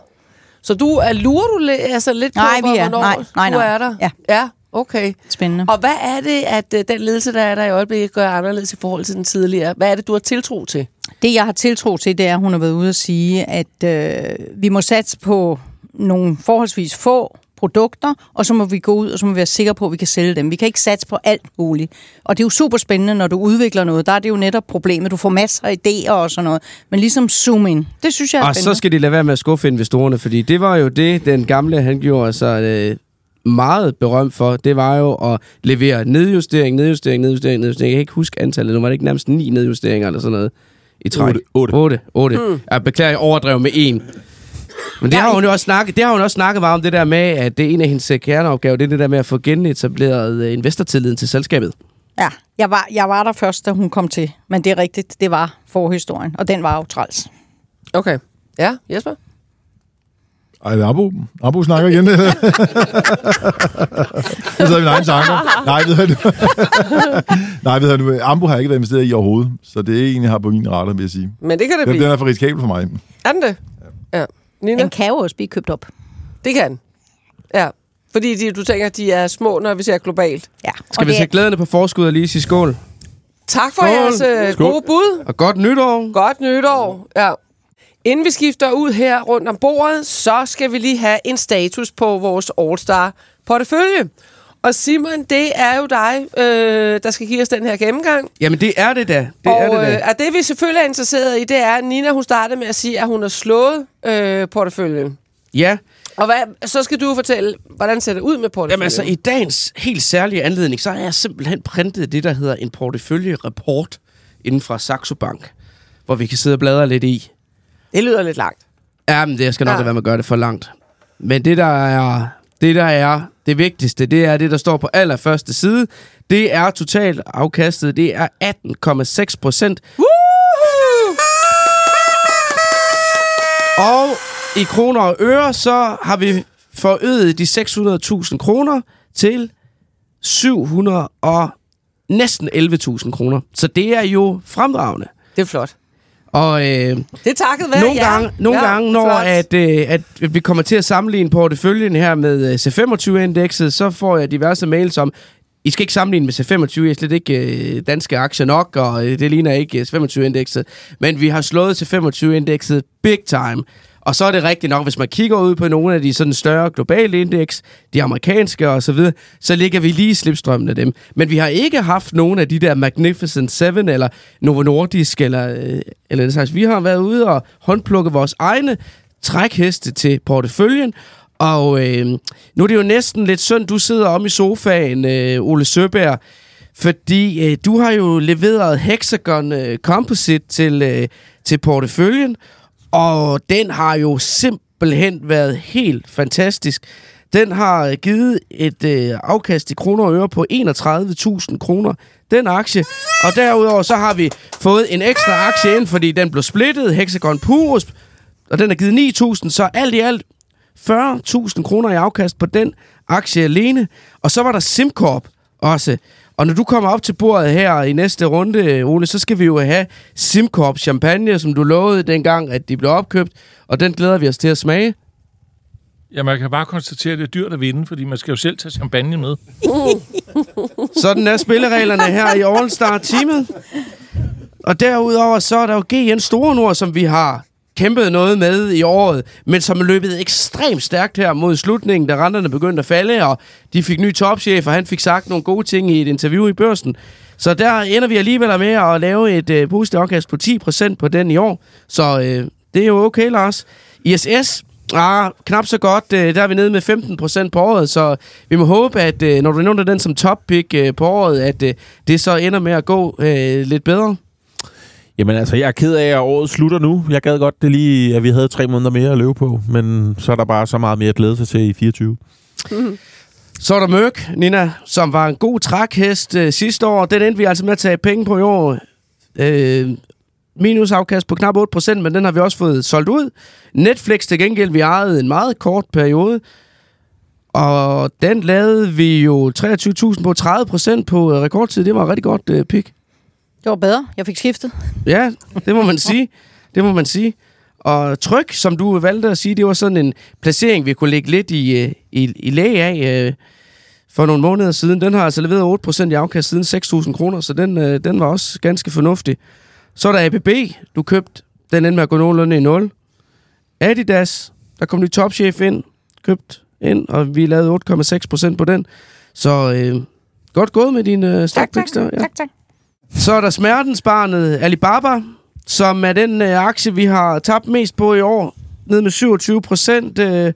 Så du er lurer du lidt, altså lidt Nej, på, vi er- hvornår nej, nej, du nej. er der? Ja. Ja, okay. Spændende. Og hvad er det, at øh, den ledelse, der er der i øjeblikket, gør anderledes i forhold til den tidligere? Hvad er det, du har tiltro til? Det, jeg har tiltro til, det er, at hun har været ude at sige, at øh, vi må satse på nogle forholdsvis få produkter, og så må vi gå ud, og så må vi være sikre på, at vi kan sælge dem. Vi kan ikke satse på alt muligt. Og det er jo super spændende, når du udvikler noget. Der er det jo netop problemet. Du får masser af idéer og sådan noget. Men ligesom zoom in, det synes jeg er Og spændende. så skal de lade være med at skuffe investorerne, fordi det var jo det, den gamle, han gjorde sig øh, meget berømt for. Det var jo at levere nedjustering, nedjustering, nedjustering, nedjustering. Jeg kan ikke huske antallet. Nu var det ikke nærmest ni nedjusteringer eller sådan noget i træk. Otte. Otte. 8. 8. Mm. Jeg beklager, jeg overdrev med en. Men det har hun jo også snakket, det har hun også snakket meget om, det der med, at det er en af hendes øh, kerneopgaver, det er det der med at få genetableret øh, investortilliden til selskabet. Ja, jeg var, jeg var der først, da hun kom til. Men det er rigtigt, det var forhistorien. Og den var jo træls. Okay. Ja, Jesper? Ej, det er Abo. Abo snakker igen. det er mine egne tanker. Nej, ved du. Nej, ved du, Ambo har jeg ikke været investeret i overhovedet, så det er en, jeg har på min radar, vil jeg sige. Men det kan det Den, blive. den er for risikabel for mig. Er den det? Ja. Nina? Den kan jo også blive købt op. Det kan. Ja. Fordi de, du tænker, de er små, når vi ser globalt. Ja. Skal vi det se er- glæderne på forskud og lige sige skål? Tak for Skål. jeres øh, Skål. gode bud. Og godt nytår! Godt nytår. Ja. Inden vi skifter ud her rundt om bordet, så skal vi lige have en status på vores All-Star portefølje. Og Simon, det er jo dig, øh, der skal give os den her gennemgang. Jamen det er det da. Det og er det da. Øh, at det vi selvfølgelig er interesseret i, det er, at Nina hun startede med at sige, at hun har slået øh, porteføljen. Ja, Og hvad, så skal du fortælle, hvordan ser det ud med porteføljen? Jamen altså, i dagens helt særlige anledning, så har jeg simpelthen printet det, der hedder en portefølje-rapport inden fra Saxo Bank, hvor vi kan sidde og bladre lidt i. Det lyder lidt langt. Jamen, det skal nok Ja. være med at gøre det for langt. Men det, der er det, der er det vigtigste, det er det, der står på allerførste side. Det er totalt afkastet. Det er 18,6 procent. Og i kroner og øre, så har vi forøget de 600.000 kroner til 700 og næsten 11.000 kroner. Så det er jo fremragende. Det er flot. Og øh, Det er takket være nogle jer. gange, nogle Ja, gange når at, øh, at vi kommer til at sammenligne porteføljen her med øh, C25-indekset, så får jeg diverse mails om, I skal ikke sammenligne med C25, jeg er slet ikke øh, danske aktier nok, og øh, det ligner ikke øh, C25-indekset. Men vi har slået C25-indekset big time. Og så er det rigtigt nok, hvis man kigger ud på nogle af de sådan større globale indeks, de amerikanske og så videre, så ligger vi lige i slipstrømmen af dem. Men vi har ikke haft nogen af de der Magnificent Seven eller Novo Nordisk eller, øh, eller det slags. Vi har været ude og håndplukke vores egne trækheste til porteføljen, og øh, nu er det jo næsten lidt synd, du sidder om i sofaen, øh, Ole Søberg, fordi øh, du har jo leveret Hexagon øh, Composite til, øh, til porteføljen, og den har jo simpelthen været helt fantastisk. Den har øh, givet et øh, afkast i kroner og øre på 31.000 kroner, den aktie. Og derudover så har vi fået en ekstra aktie ind, fordi den blev splittet, Hexagon Purus, og den har givet 9.000, så alt i alt 40.000 kroner i afkast på den aktie alene. Og så var der SimCorp også. Og når du kommer op til bordet her i næste runde, Ole, så skal vi jo have SimCorp champagne, som du lovede dengang, at de blev opkøbt. Og den glæder vi os til at smage. Ja, man kan bare konstatere, at det er dyrt at vinde, fordi man skal jo selv tage champagne med. *laughs* Sådan er spillereglerne her i All Star teamet. Og derudover så er der jo GN Store Nord, som vi har kæmpet noget med i året, men som er løbet ekstremt stærkt her mod slutningen, da renterne begyndte at falde, og de fik ny topchef, og han fik sagt nogle gode ting i et interview i børsen. Så der ender vi alligevel med at lave et øh, positivt afkast på 10% på den i år. Så øh, det er jo okay, Lars. ISS Ah, knap så godt. Øh, Der er vi nede med 15% på året, så vi må håbe, at øh, når du nævner den som top pick øh, på året, at øh, det så ender med at gå øh, lidt bedre. Jamen altså, jeg er ked af, at året slutter nu. Jeg gad godt det lige, at vi havde tre måneder mere at løbe på, men så er der bare så meget mere at glæde sig til i 24. *laughs* Så er der Mørk, Nina, som var en god trækhest øh, sidste år. Den endte vi altså med at tage penge på i år. Øh, minusafkast på knap 8%, men den har vi også fået solgt ud. Netflix til gengæld, vi ejede en meget kort periode. Og den lavede vi jo 23.000 på 30% på øh, rekordtid. Det var et rigtig godt øh, pick. Det var bedre. Jeg fik skiftet. Ja, det må man *laughs* sige. Det må man sige. Og tryk, som du valgte at sige, det var sådan en placering, vi kunne lægge lidt i, øh, i, i læge af øh, for nogle måneder siden. Den har altså leveret 8% i afkast siden 6.000 kroner, så den, øh, den var også ganske fornuftig. Så er der ABB, du købte. Den endte med at gå nogenlunde i 0. Adidas, der kom ny topchef ind, købt ind, og vi lavede 8,6% på den. Så øh, godt gået med dine øh, Tak, tak. stockpicks der. Ja. tak, tak. Så er der smertensbarnet Alibaba, som er den øh, aktie, vi har tabt mest på i år. Ned med 27 procent. Øh,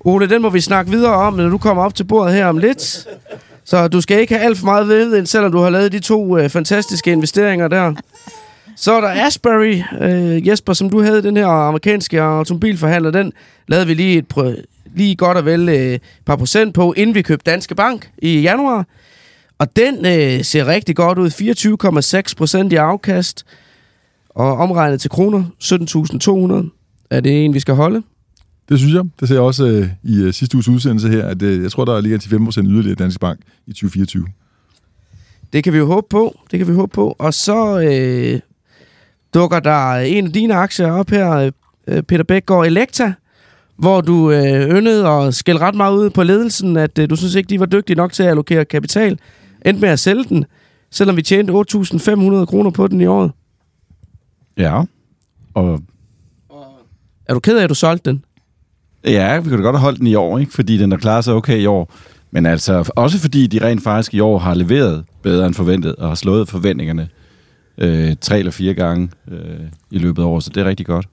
Ole, den må vi snakke videre om, når du kommer op til bordet her om lidt. Så du skal ikke have alt for meget ved, selvom du har lavet de to øh, fantastiske investeringer der. Så er der Asbury, øh, Jesper, som du havde, den her amerikanske automobilforhandler, den lavede vi lige, et, prø- lige godt og vel øh, et par procent på, inden vi købte Danske Bank i januar. Og den øh, ser rigtig godt ud. 24,6 procent i afkast. Og omregnet til kroner, 17.200. Er det en, vi skal holde? Det synes jeg. Det ser jeg også øh, i øh, sidste uges udsendelse her, at øh, jeg tror, der ligger til 5% yderligere Danske Bank i 2024. Det kan vi jo håbe på. Det kan vi håbe på. Og så øh, dukker der en af dine aktier op her, øh, Peter Bækgaard Elekta, hvor du øh, yndede at skælde ret meget ud på ledelsen, at øh, du synes ikke, de var dygtige nok til at allokere kapital. Endte med at sælge den, selvom vi tjente 8.500 kroner på den i året. Ja. Og Er du ked af, at du solgte den? ja, vi kunne da godt have holdt den i år, ikke? fordi den har klaret sig okay i år. Men altså også fordi de rent faktisk i år har leveret bedre end forventet, og har slået forventningerne øh, tre eller fire gange øh, i løbet af året, så det er rigtig godt.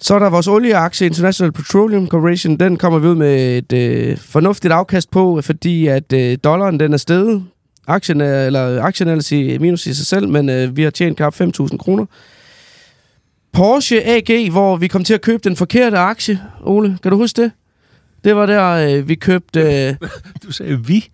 Så er der vores olieaktie, International Petroleum Corporation. Den kommer vi ud med et øh, fornuftigt afkast på, fordi at øh, dollaren den er steget. Aktien er, eller aktien er altså minus i sig selv, men øh, vi har tjent knap 5.000 kroner. Porsche AG, hvor vi kom til at købe den forkerte aktie. Ole, kan du huske det? Det var der, øh, vi købte... *laughs* Øh, Du sagde vi.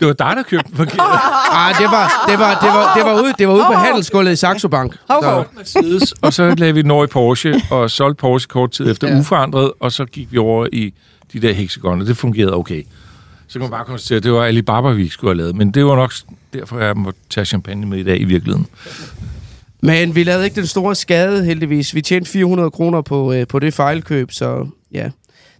Det var dig, der købte den forkert. *laughs* ah, det var, det var, det var, det var ude, det var ude på handelsgulvet i Saxo Bank. Så, Mercedes, og så lavede vi den over i Porsche, og solgte Porsche kort tid efter ja. uforandret, og så gik vi over i de der hexagoner. Det fungerede okay. Så kan man bare konstatere, at det var Alibaba, vi skulle have lavet. Men det var nok derfor, jeg måtte tage champagne med i dag i virkeligheden. Men vi lavede ikke den store skade, heldigvis. Vi tjente 400 kroner på, øh, på det fejlkøb, så ja.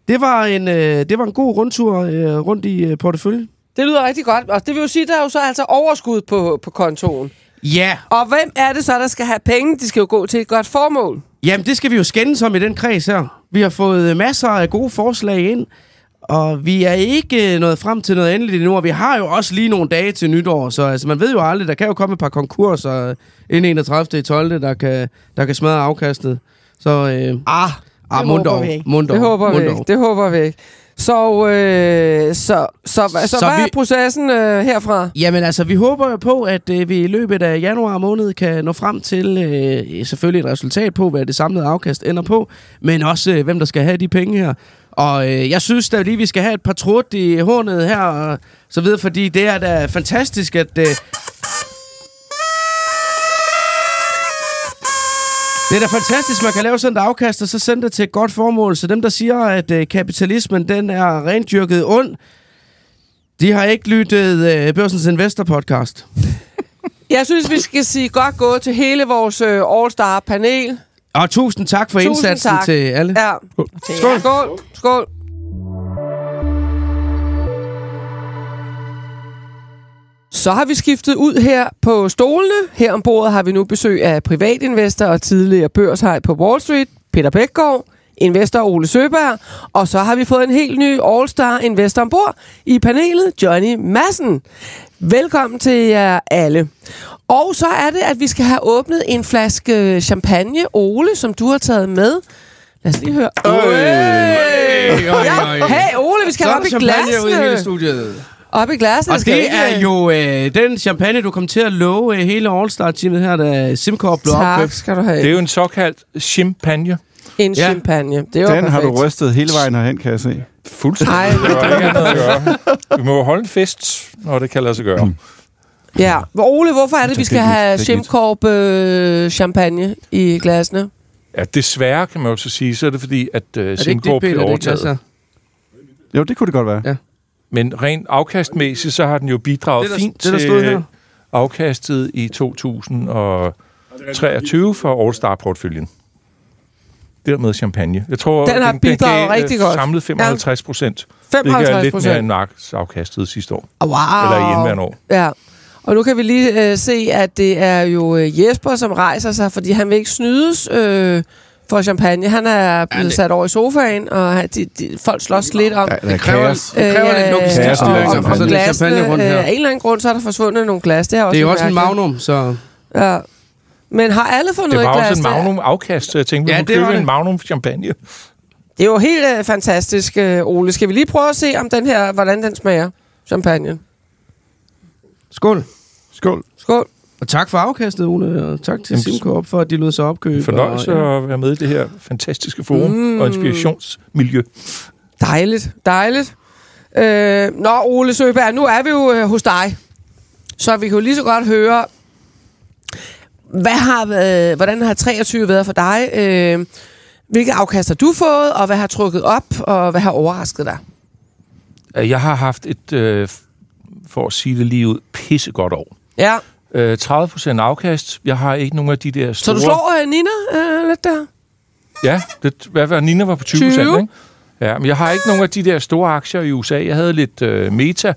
Det var en, øh, det var en god rundtur øh, rundt i øh, porteføljen. Det lyder rigtig godt. Og det vil jo sige, at der er jo så altså overskud på, på kontoen. Ja. Og hvem er det så, der skal have penge? De skal jo gå til et godt formål. Jamen, det skal vi jo skændes om i den kreds her. Vi har fået øh, masser af gode forslag ind, og vi er ikke øh, nået frem til noget endeligt endnu, og vi har jo også lige nogle dage til nytår, så altså, man ved jo aldrig, der kan jo komme et par konkurser inden 31. 12. der kan, der kan smadre afkastet. Så øh, Ah, ah, det mund håber dog, vi ikke. mund dog, det håber vi ikke. Det håber vi ikke. Så, øh, så, så, så, så, hvad vi- er processen øh, herfra? Jamen altså, vi håber jo på, at øh, vi i løbet af januar måned kan nå frem til øh, selvfølgelig et resultat på, hvad det samlede afkast ender på, men også øh, hvem der skal have de penge her. Og øh, jeg synes da lige, vi skal have et par trut i hornet her, og så videre, fordi det er da fantastisk, at... Øh, det er da fantastisk, man kan lave sådan et afkast, og så sende det til et godt formål. Så dem, der siger, at øh, kapitalismen den er rent dyrket ond, de har ikke lyttet øh, Børsens Investor podcast. *laughs* Jeg synes, vi skal sige godt gået til hele vores øh, All-Star-panel. Og tusind tak for Tusind indsatsen tak. til alle. Ja. Skål. Skål. Skål. Så har vi skiftet ud her på stolene. Her ombord har vi nu besøg af privatinvestor og tidligere børshej på Wall Street, Peter Bækgaard, investor Ole Søberg, og så har vi fået en helt ny All-Star investor ombord i panelet, Johnny Madsen. Velkommen til jer alle. Og så er det, at vi skal have åbnet en flaske champagne, Ole, som du har taget med. Lad os lige høre. Øj, øj, øj. Ja. Hey, Ole, vi skal er op i champagne ude i hele glasene. studiet. Op i glasene. Og det er jo øh, den champagne, du kom til at love øh, hele All-Star-teamet her, da Simcorp blev Tak opkøbt. skal du have. Det er jo en såkaldt champagne. en Ja. champagne. Det er jo Den har du perfekt. rystet hele vejen herhen, kan jeg se. Fuldstændig. Ej, Det var ikke andet at gøre. Vi må jo holde en fest, når det kan lade sig gøre. Ja. Hvor- Ole, hvorfor er det, vi skal lidt- have det er øh, champagne i glasene? Ja, desværre kan man jo så sige, så er det fordi, at uh, Er det ikke Simcorp det, blev Peter? Det er overtaget. Jo, det kunne det godt være. Men rent afkastmæssigt, så har den jo bidraget Det, der- fint det, der til her. afkastet i 2023 for All-Star-portføljen. Dermed champagne. Jeg tror, Den har bidraget gav, øh, rigtig godt. Samlet 55 procent. Det er 55 lidt mere procent. end markedsafkastet sidste år. Wow. Eller i indværende år. Ja. Og nu kan vi lige øh, se, at det er jo øh, Jesper, som rejser sig, fordi han vil ikke snydes øh, for champagne. Han er blevet det- sat over i sofaen, og de, de, folk slås lidt om... Er Det kræver, det kræver lidt logistik Kaos og, og og, og en champagne rundt øh, her. af en eller anden grund, så er der forsvundet nogle glas. Det er, også Det er jo også en magnum, så... Ja. Men har alle fundet Det et var glas? også en der? Magnum afkast, så jeg tænkte, vi Ja, ja, det kunne var købe det. en Magnum champagne. Det er jo helt øh, fantastisk, øh, Ole. Skal vi lige prøve at se, om den her, hvordan den smager? Champagne. Skål. Skål. Skål. Og tak for afkastet, Ole, og tak til Simcorp for, at de lod sig opkøbe. Fornøjelse og, at være med i det her fantastiske forum Mm. og inspirationsmiljø. Dejligt, dejligt. Øh, nå, Ole Søberg, nu er vi jo øh, hos dig. Så vi kan jo lige så godt høre, hvad har, øh, hvordan har 23 været for dig? Øh, hvilke afkast har du fået, og hvad har trukket op, og hvad har overrasket dig? Øh, Jeg har haft et, øh, for at sige det lige ud, pissegodt år. Ja, Øh, 30% afkast. Jeg har ikke nogen af de der så store... du slår øh, Nina øh, lidt der? Ja, det, hvad var Nina var på 20 20? procent, ikke? Ja, men jeg har ikke nogen af de der store aktier i USA. Jeg havde lidt øh, meta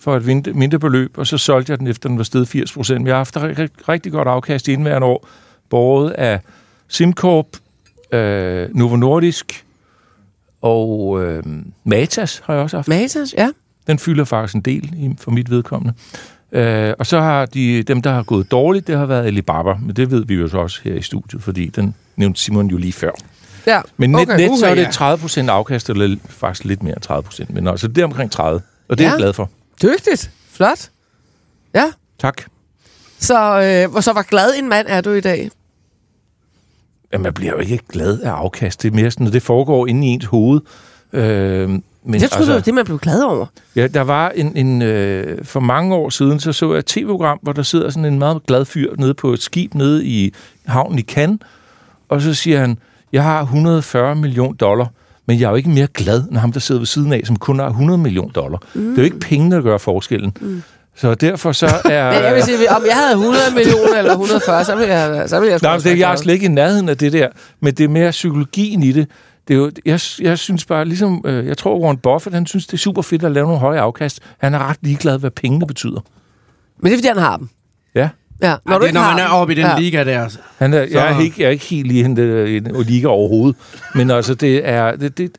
for et mindre, mindre beløb, og så solgte jeg den efter den var steget 80 procent. Jeg har haft et rigtig, godt afkast i indværende år, båret af SimCorp, øh, Novo Nordisk og øh, Matas har jeg også haft. Matas, ja. Den fylder faktisk en del for mit vedkommende. Øh, og så har de, dem, der har gået dårligt, det har været Alibaba, men det ved vi jo så også her i studiet, fordi den nævnte Simon jo lige før. ja. Men net, Okay, okay, net så er det ja. 30 procent afkast, eller faktisk lidt mere end 30 procent, men altså det er omkring 30, og det er Ja. jeg glad for. Dygtigt. Flot. Ja. Tak. Så, øh, hvor så var glad en mand er du i dag? Jamen, jeg bliver jo ikke glad af afkast. Det er mere sådan, at det foregår inde i ens hoved. Øh, men jeg troede, altså, det var det, man blev glad over. Ja, der var en, en øh, for mange år siden, så så jeg et tv-program, hvor der sidder sådan en meget glad fyr nede på et skib nede i havnen i Cannes, og så siger han, jeg har 140 millioner dollar, men jeg er jo ikke mere glad end ham, der sidder ved siden af, som kun har 100 millioner dollar. Mm. Det er jo ikke pengene, der gør forskellen. Mm. Så derfor så *laughs* er... Men jeg vil sige, om jeg havde 100 millioner eller 140, så ville jeg, så ville jeg Nej, det, jeg er slet ikke i nærheden af det der, men det er mere psykologien i det. Det er jo, jeg, jeg synes bare, ligesom, øh, jeg tror Warren Buffett, han synes, det er super fedt at lave nogle høje afkast. Han er ret ligeglad, hvad pengene betyder. Men det er, fordi han har dem. Ja. Ja, når Ej, du det ikke når har man er oppe i den ja. liga der. Han er, Så- jeg, er ikke, jeg er ikke helt i en liga overhovedet. Men altså, det er... Det, det,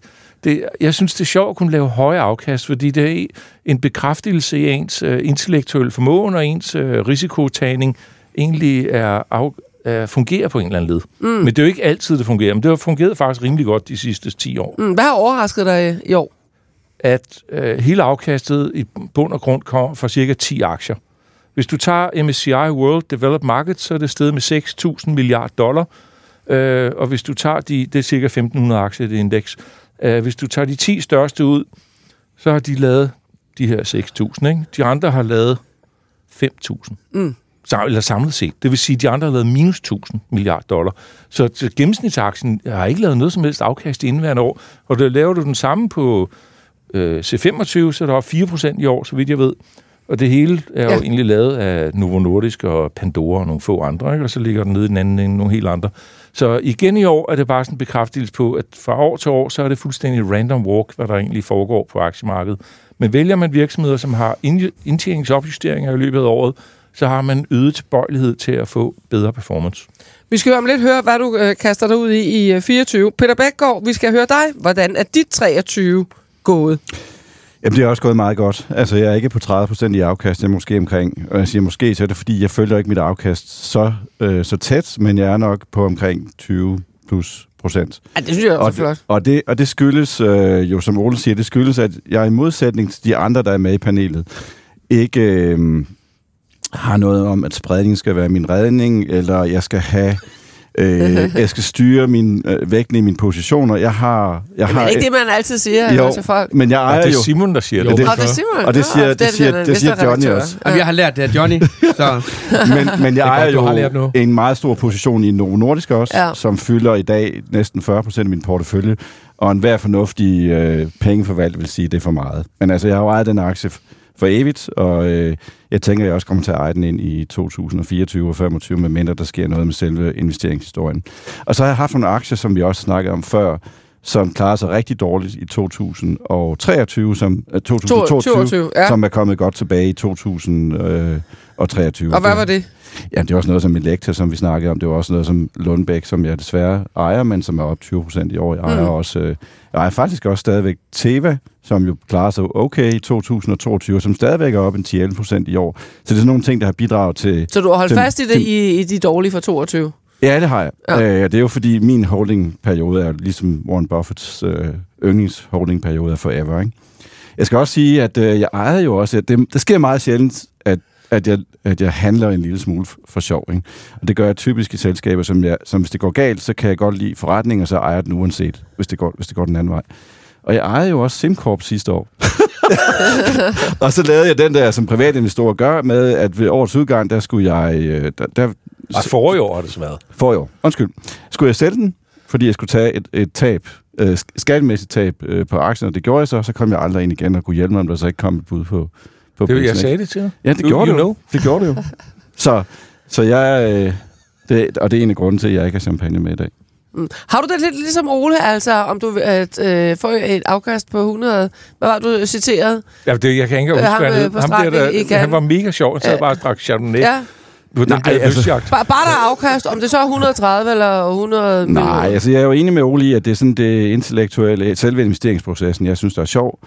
det, jeg synes, det er sjovt at kunne lave høje afkast, fordi det er en bekræftelse i ens øh, intellektuelle formåen og ens øh, risikotagning egentlig er, af, er, fungerer på en eller anden led. Mm. Men det er jo ikke altid, det fungerer. Men det har fungeret faktisk rimelig godt de sidste 10 år. Mm, hvad har overrasket dig i år? At øh, hele afkastet i bund og grund kommer fra cirka 10 aktier. Hvis du tager MSCI World Developed Markets, så er det steget med 6.000 milliarder dollar. Øh, og hvis du tager de, det er cirka 1.500 aktier i det indeks. Øh, hvis du tager de 10 største ud, så har de lavet de her 6.000. Ikke? De andre har lavet 5.000. Mm. Eller samlet set. Det vil sige, at de andre har lavet minus 1.000 milliarder dollar. Så gennemsnitsaktien har ikke lavet noget som helst afkast i indværende år. Og der laver du den samme på øh, C25, så er der er 4% i år, så vidt jeg ved. Og det hele er jo Ja. egentlig lavet af Novo Nordisk og Pandora og nogle få andre, ikke? og så ligger den nede i den anden ende nogle helt andre. Så igen i år er det bare sådan en bekræftelse på, at fra år til år, så er det fuldstændig random walk, hvad der egentlig foregår på aktiemarkedet. Men vælger man virksomheder, som har indtjeningsopjusteringer i løbet af året, så har man øget tilbøjelighed til at få bedre performance. Vi skal om lidt høre, hvad du øh, kaster dig ud i i øh, 24. Peter Bækgaard, vi skal høre dig. Hvordan er dit 23 gået? Jamen, det er også gået meget godt. Altså, jeg er ikke på 30% i afkast, jeg er måske omkring, og jeg siger måske, så er det fordi, jeg følger ikke mit afkast så, øh, så tæt, men jeg er nok på omkring 20 plus procent. Ja, det synes jeg også er Og flot. det, og, det, og det skyldes øh, jo, som Ole siger, det skyldes, at jeg i modsætning til de andre, der er med i panelet, ikke øh, har noget om, at spredning skal være min redning, eller jeg skal have... Øh, jeg skal styre min øh, vægten i mine positioner. Jeg har... Jeg Men har er det ikke det, man altid siger jo, til folk? men jeg Og ejer det er jo... Simon, der siger Jo, det. det- Og det siger man. Og det siger- Nå, det siger- den det siger Johnny også. Og vi har lært det af Johnny, *laughs* så men, men jeg godt, ejer har jo en meget stor position i Novo Nordisk også, Ja. ja. som fylder i dag næsten 40 procent af min portefølje. Og enhver fornuftig øh, pengeforvalter vil sige, at det er for meget. Men altså, jeg har jo ejet den aktie for evigt, og øh, jeg tænker, at jeg også kommer til at eje den ind i 2024 og 2025, medmindre der sker noget med selve investeringshistorien. Og så har jeg haft nogle aktier, som vi også snakkede om før, som klarer sig rigtig dårligt i 2023, som, øh, 2022, 22, ja. som er kommet godt tilbage i 2023. Og hvad var det? Ja, det er også noget som Elektra, som vi snakkede om. Det var også noget som Lundbæk, som jeg desværre ejer, men som er op 20 procent i år. Jeg ejer, Mm. også, øh, jeg ejer faktisk også stadigvæk Teva, som jo klarer sig okay i 2022, og som stadigvæk er op en 10-11 procent i år. Så det er sådan nogle ting, der har bidraget til... Så du har holdt Til- fast i det til- i, i de dårlige for 22? Ja, det har jeg. Ja. Øh, det er jo fordi, min holdingperiode er ligesom Warren Buffets øh, yndlingsholdingperiode er forever. Ikke? Jeg skal også sige, at øh, jeg ejer jo også... At det, det sker meget sjældent, at, at, jeg, at jeg handler en lille smule for, sjov. Ikke? Og det gør jeg typisk i selskaber, som, jeg, som hvis det går galt, så kan jeg godt lide forretning, og så ejer den uanset, hvis det går, hvis det går den anden vej. Og jeg ejede jo også SimCorp sidste år. *laughs* og så lavede jeg den der, som privatinvestor gør, med, at ved årets udgang, der skulle jeg... øh, Der, der, Og for i år har det så været. for i år. Undskyld. Skulle jeg sælge den, fordi jeg skulle tage et, et tab, øh, sk- skattemæssigt tab øh, på aktien, og det gjorde jeg så, så kom jeg aldrig ind igen og kunne hjælpe mig, om der så ikke kom et bud på, på Det, jeg prisen, sagde ikke? det til dig. Ja, det You- gjorde you det jo. know. Det gjorde det jo. *laughs* Så, så jeg... Øh, det, og det er en af grunden til, at jeg ikke har champagne med i dag. Mm. Har du det lidt ligesom Ole, altså om du at, øh, får et afkast på 100... Hvad var du citeret? Ja, det, jeg kan ikke Øh, huske, ham, hvad han øh, Ham der, der, han var mega sjov. Han sad bare og drak Chardonnay. Ja. På den Nej, der altså-. Bare, bare der er afkast, om det så er 130 eller 100 Nej, millioner. altså jeg er jo enig med Ole i, at det er sådan det intellektuelle, selve investeringsprocessen, jeg synes, der er sjov.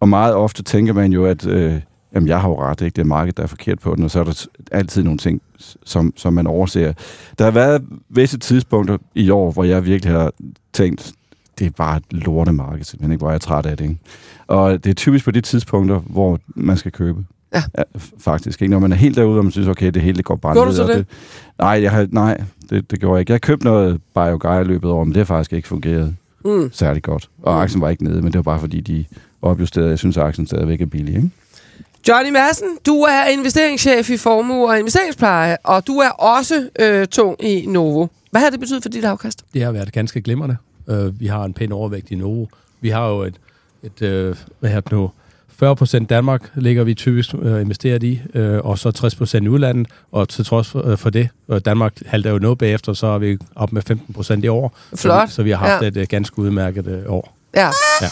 Og meget ofte tænker man jo, at øh, jamen, jeg har jo ret, ikke? det er markedet, der er forkert på den, og så er der altid nogle ting, som, som man overser. Der har været visse tidspunkter i år, hvor jeg virkelig har tænkt, det er bare et lortemarked, simpelthen ikke, hvor jeg er træt af det. Ikke? Og det er typisk på de tidspunkter, hvor man skal købe. Ja. ja faktisk. Ikke? Når man er helt derude, og man synes, okay, det hele det går bare Gjorde ned. du så og det? Nej, jeg har, nej det, det gjorde jeg ikke. Jeg købte noget BioGuy i løbet af året, men det har faktisk ikke fungeret Mm. særlig godt. Og aktien var ikke nede, men det var bare fordi, de opjusterede. Jeg synes, at aktien stadigvæk er billig. Ikke? Johnny Madsen, du er investeringschef i Formue og Investeringspleje, og du er også øh, tung i Novo. Hvad har det betydet for dit afkast? Det har været ganske glimrende. Uh, vi har en pæn overvægt i Novo. Vi har jo et, et uh, hvad her nu, 40 procent Danmark ligger vi typisk uh, investeret i, uh, og så 60 procent i udlandet, og til trods for, uh, for det, uh, Danmark halter jo noget bagefter, så er vi op med 15 procent i år. Flot. Så vi, så vi har haft Ja. et uh, ganske udmærket uh, år. Ja. Ja.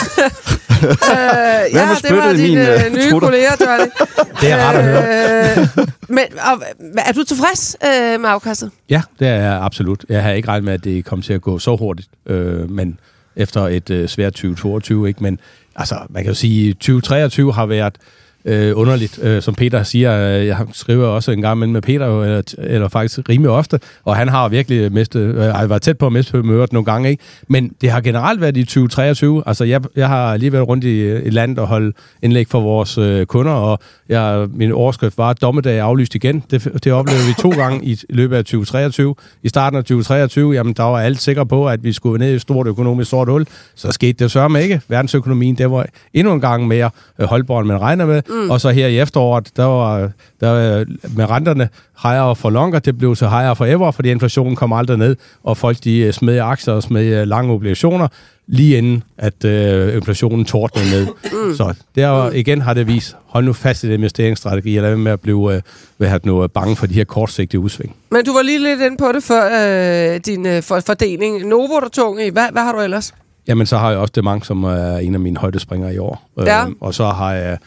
*laughs* øh, ja, det var dine min, øh, øh, nye trutter? kolleger, Johnny. *laughs* Det er rart at høre. Øh, men og, er du tilfreds øh, med afkastet? Ja, det er jeg absolut. Jeg har ikke regnet med, at det kom til at gå så hurtigt, øh, men efter et øh, svært 2022, ikke? Men altså, man kan jo sige, at 2023 har været øh, underligt, øh, som Peter siger. Øh, jeg skriver også en gang imellem med Peter, eller, eller faktisk rimelig ofte, og han har virkelig mistet, øh, været tæt på at miste humøret nogle gange, ikke? Men det har generelt været i 2023. Altså, jeg, jeg har lige været rundt i, i landet og holdt indlæg for vores øh, kunder, og jeg, min overskrift var, dommedag er aflyst igen. Det, det oplevede vi to *laughs* gange i løbet af 2023. I starten af 2023, jamen, der var alt sikre på, at vi skulle ned i et stort økonomisk sort hul. Så skete det sørme ikke. Verdensøkonomien, det var endnu en gang mere øh, holdbar, end man regner med. Mm. Og så her i efteråret, der var, der med renterne higher for longer, det blev så higher forever, fordi inflationen kom aldrig ned, og folk de øh, smed aktier og smed i lange obligationer, lige inden at øh, inflationen tordnede ned. Mm. Så der igen har det vist, hold nu fast i den investeringsstrategi, og lad med at blive øh, hvad det nu, øh, bange for de her kortsigtede udsving. Men du var lige lidt inde på det før, øh, din øh, for, fordeling. Novo er tung i. Hvad, hvad har du ellers? Jamen, så har jeg også det mange, som er en af mine højdespringere i år. Ja. Øhm, og så har jeg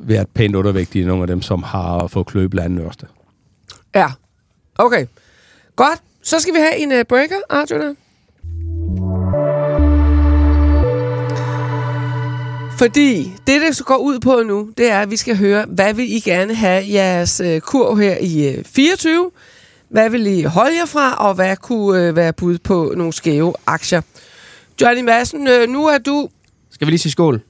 været pænt undervægtig i nogle af dem, som har fået klø blandt andet Ørsted. Ja. Okay. Godt. Så skal vi have en uh, breaker, Arjuna. Fordi det, det går ud på nu, det er, at vi skal høre, hvad vil I gerne have jeres uh, kurv her i uh, 24? Hvad vil I holde jer fra, og hvad kunne øh, være bud på nogle skæve aktier? Johnny Madsen, øh, nu er du... Skal vi lige sige skål?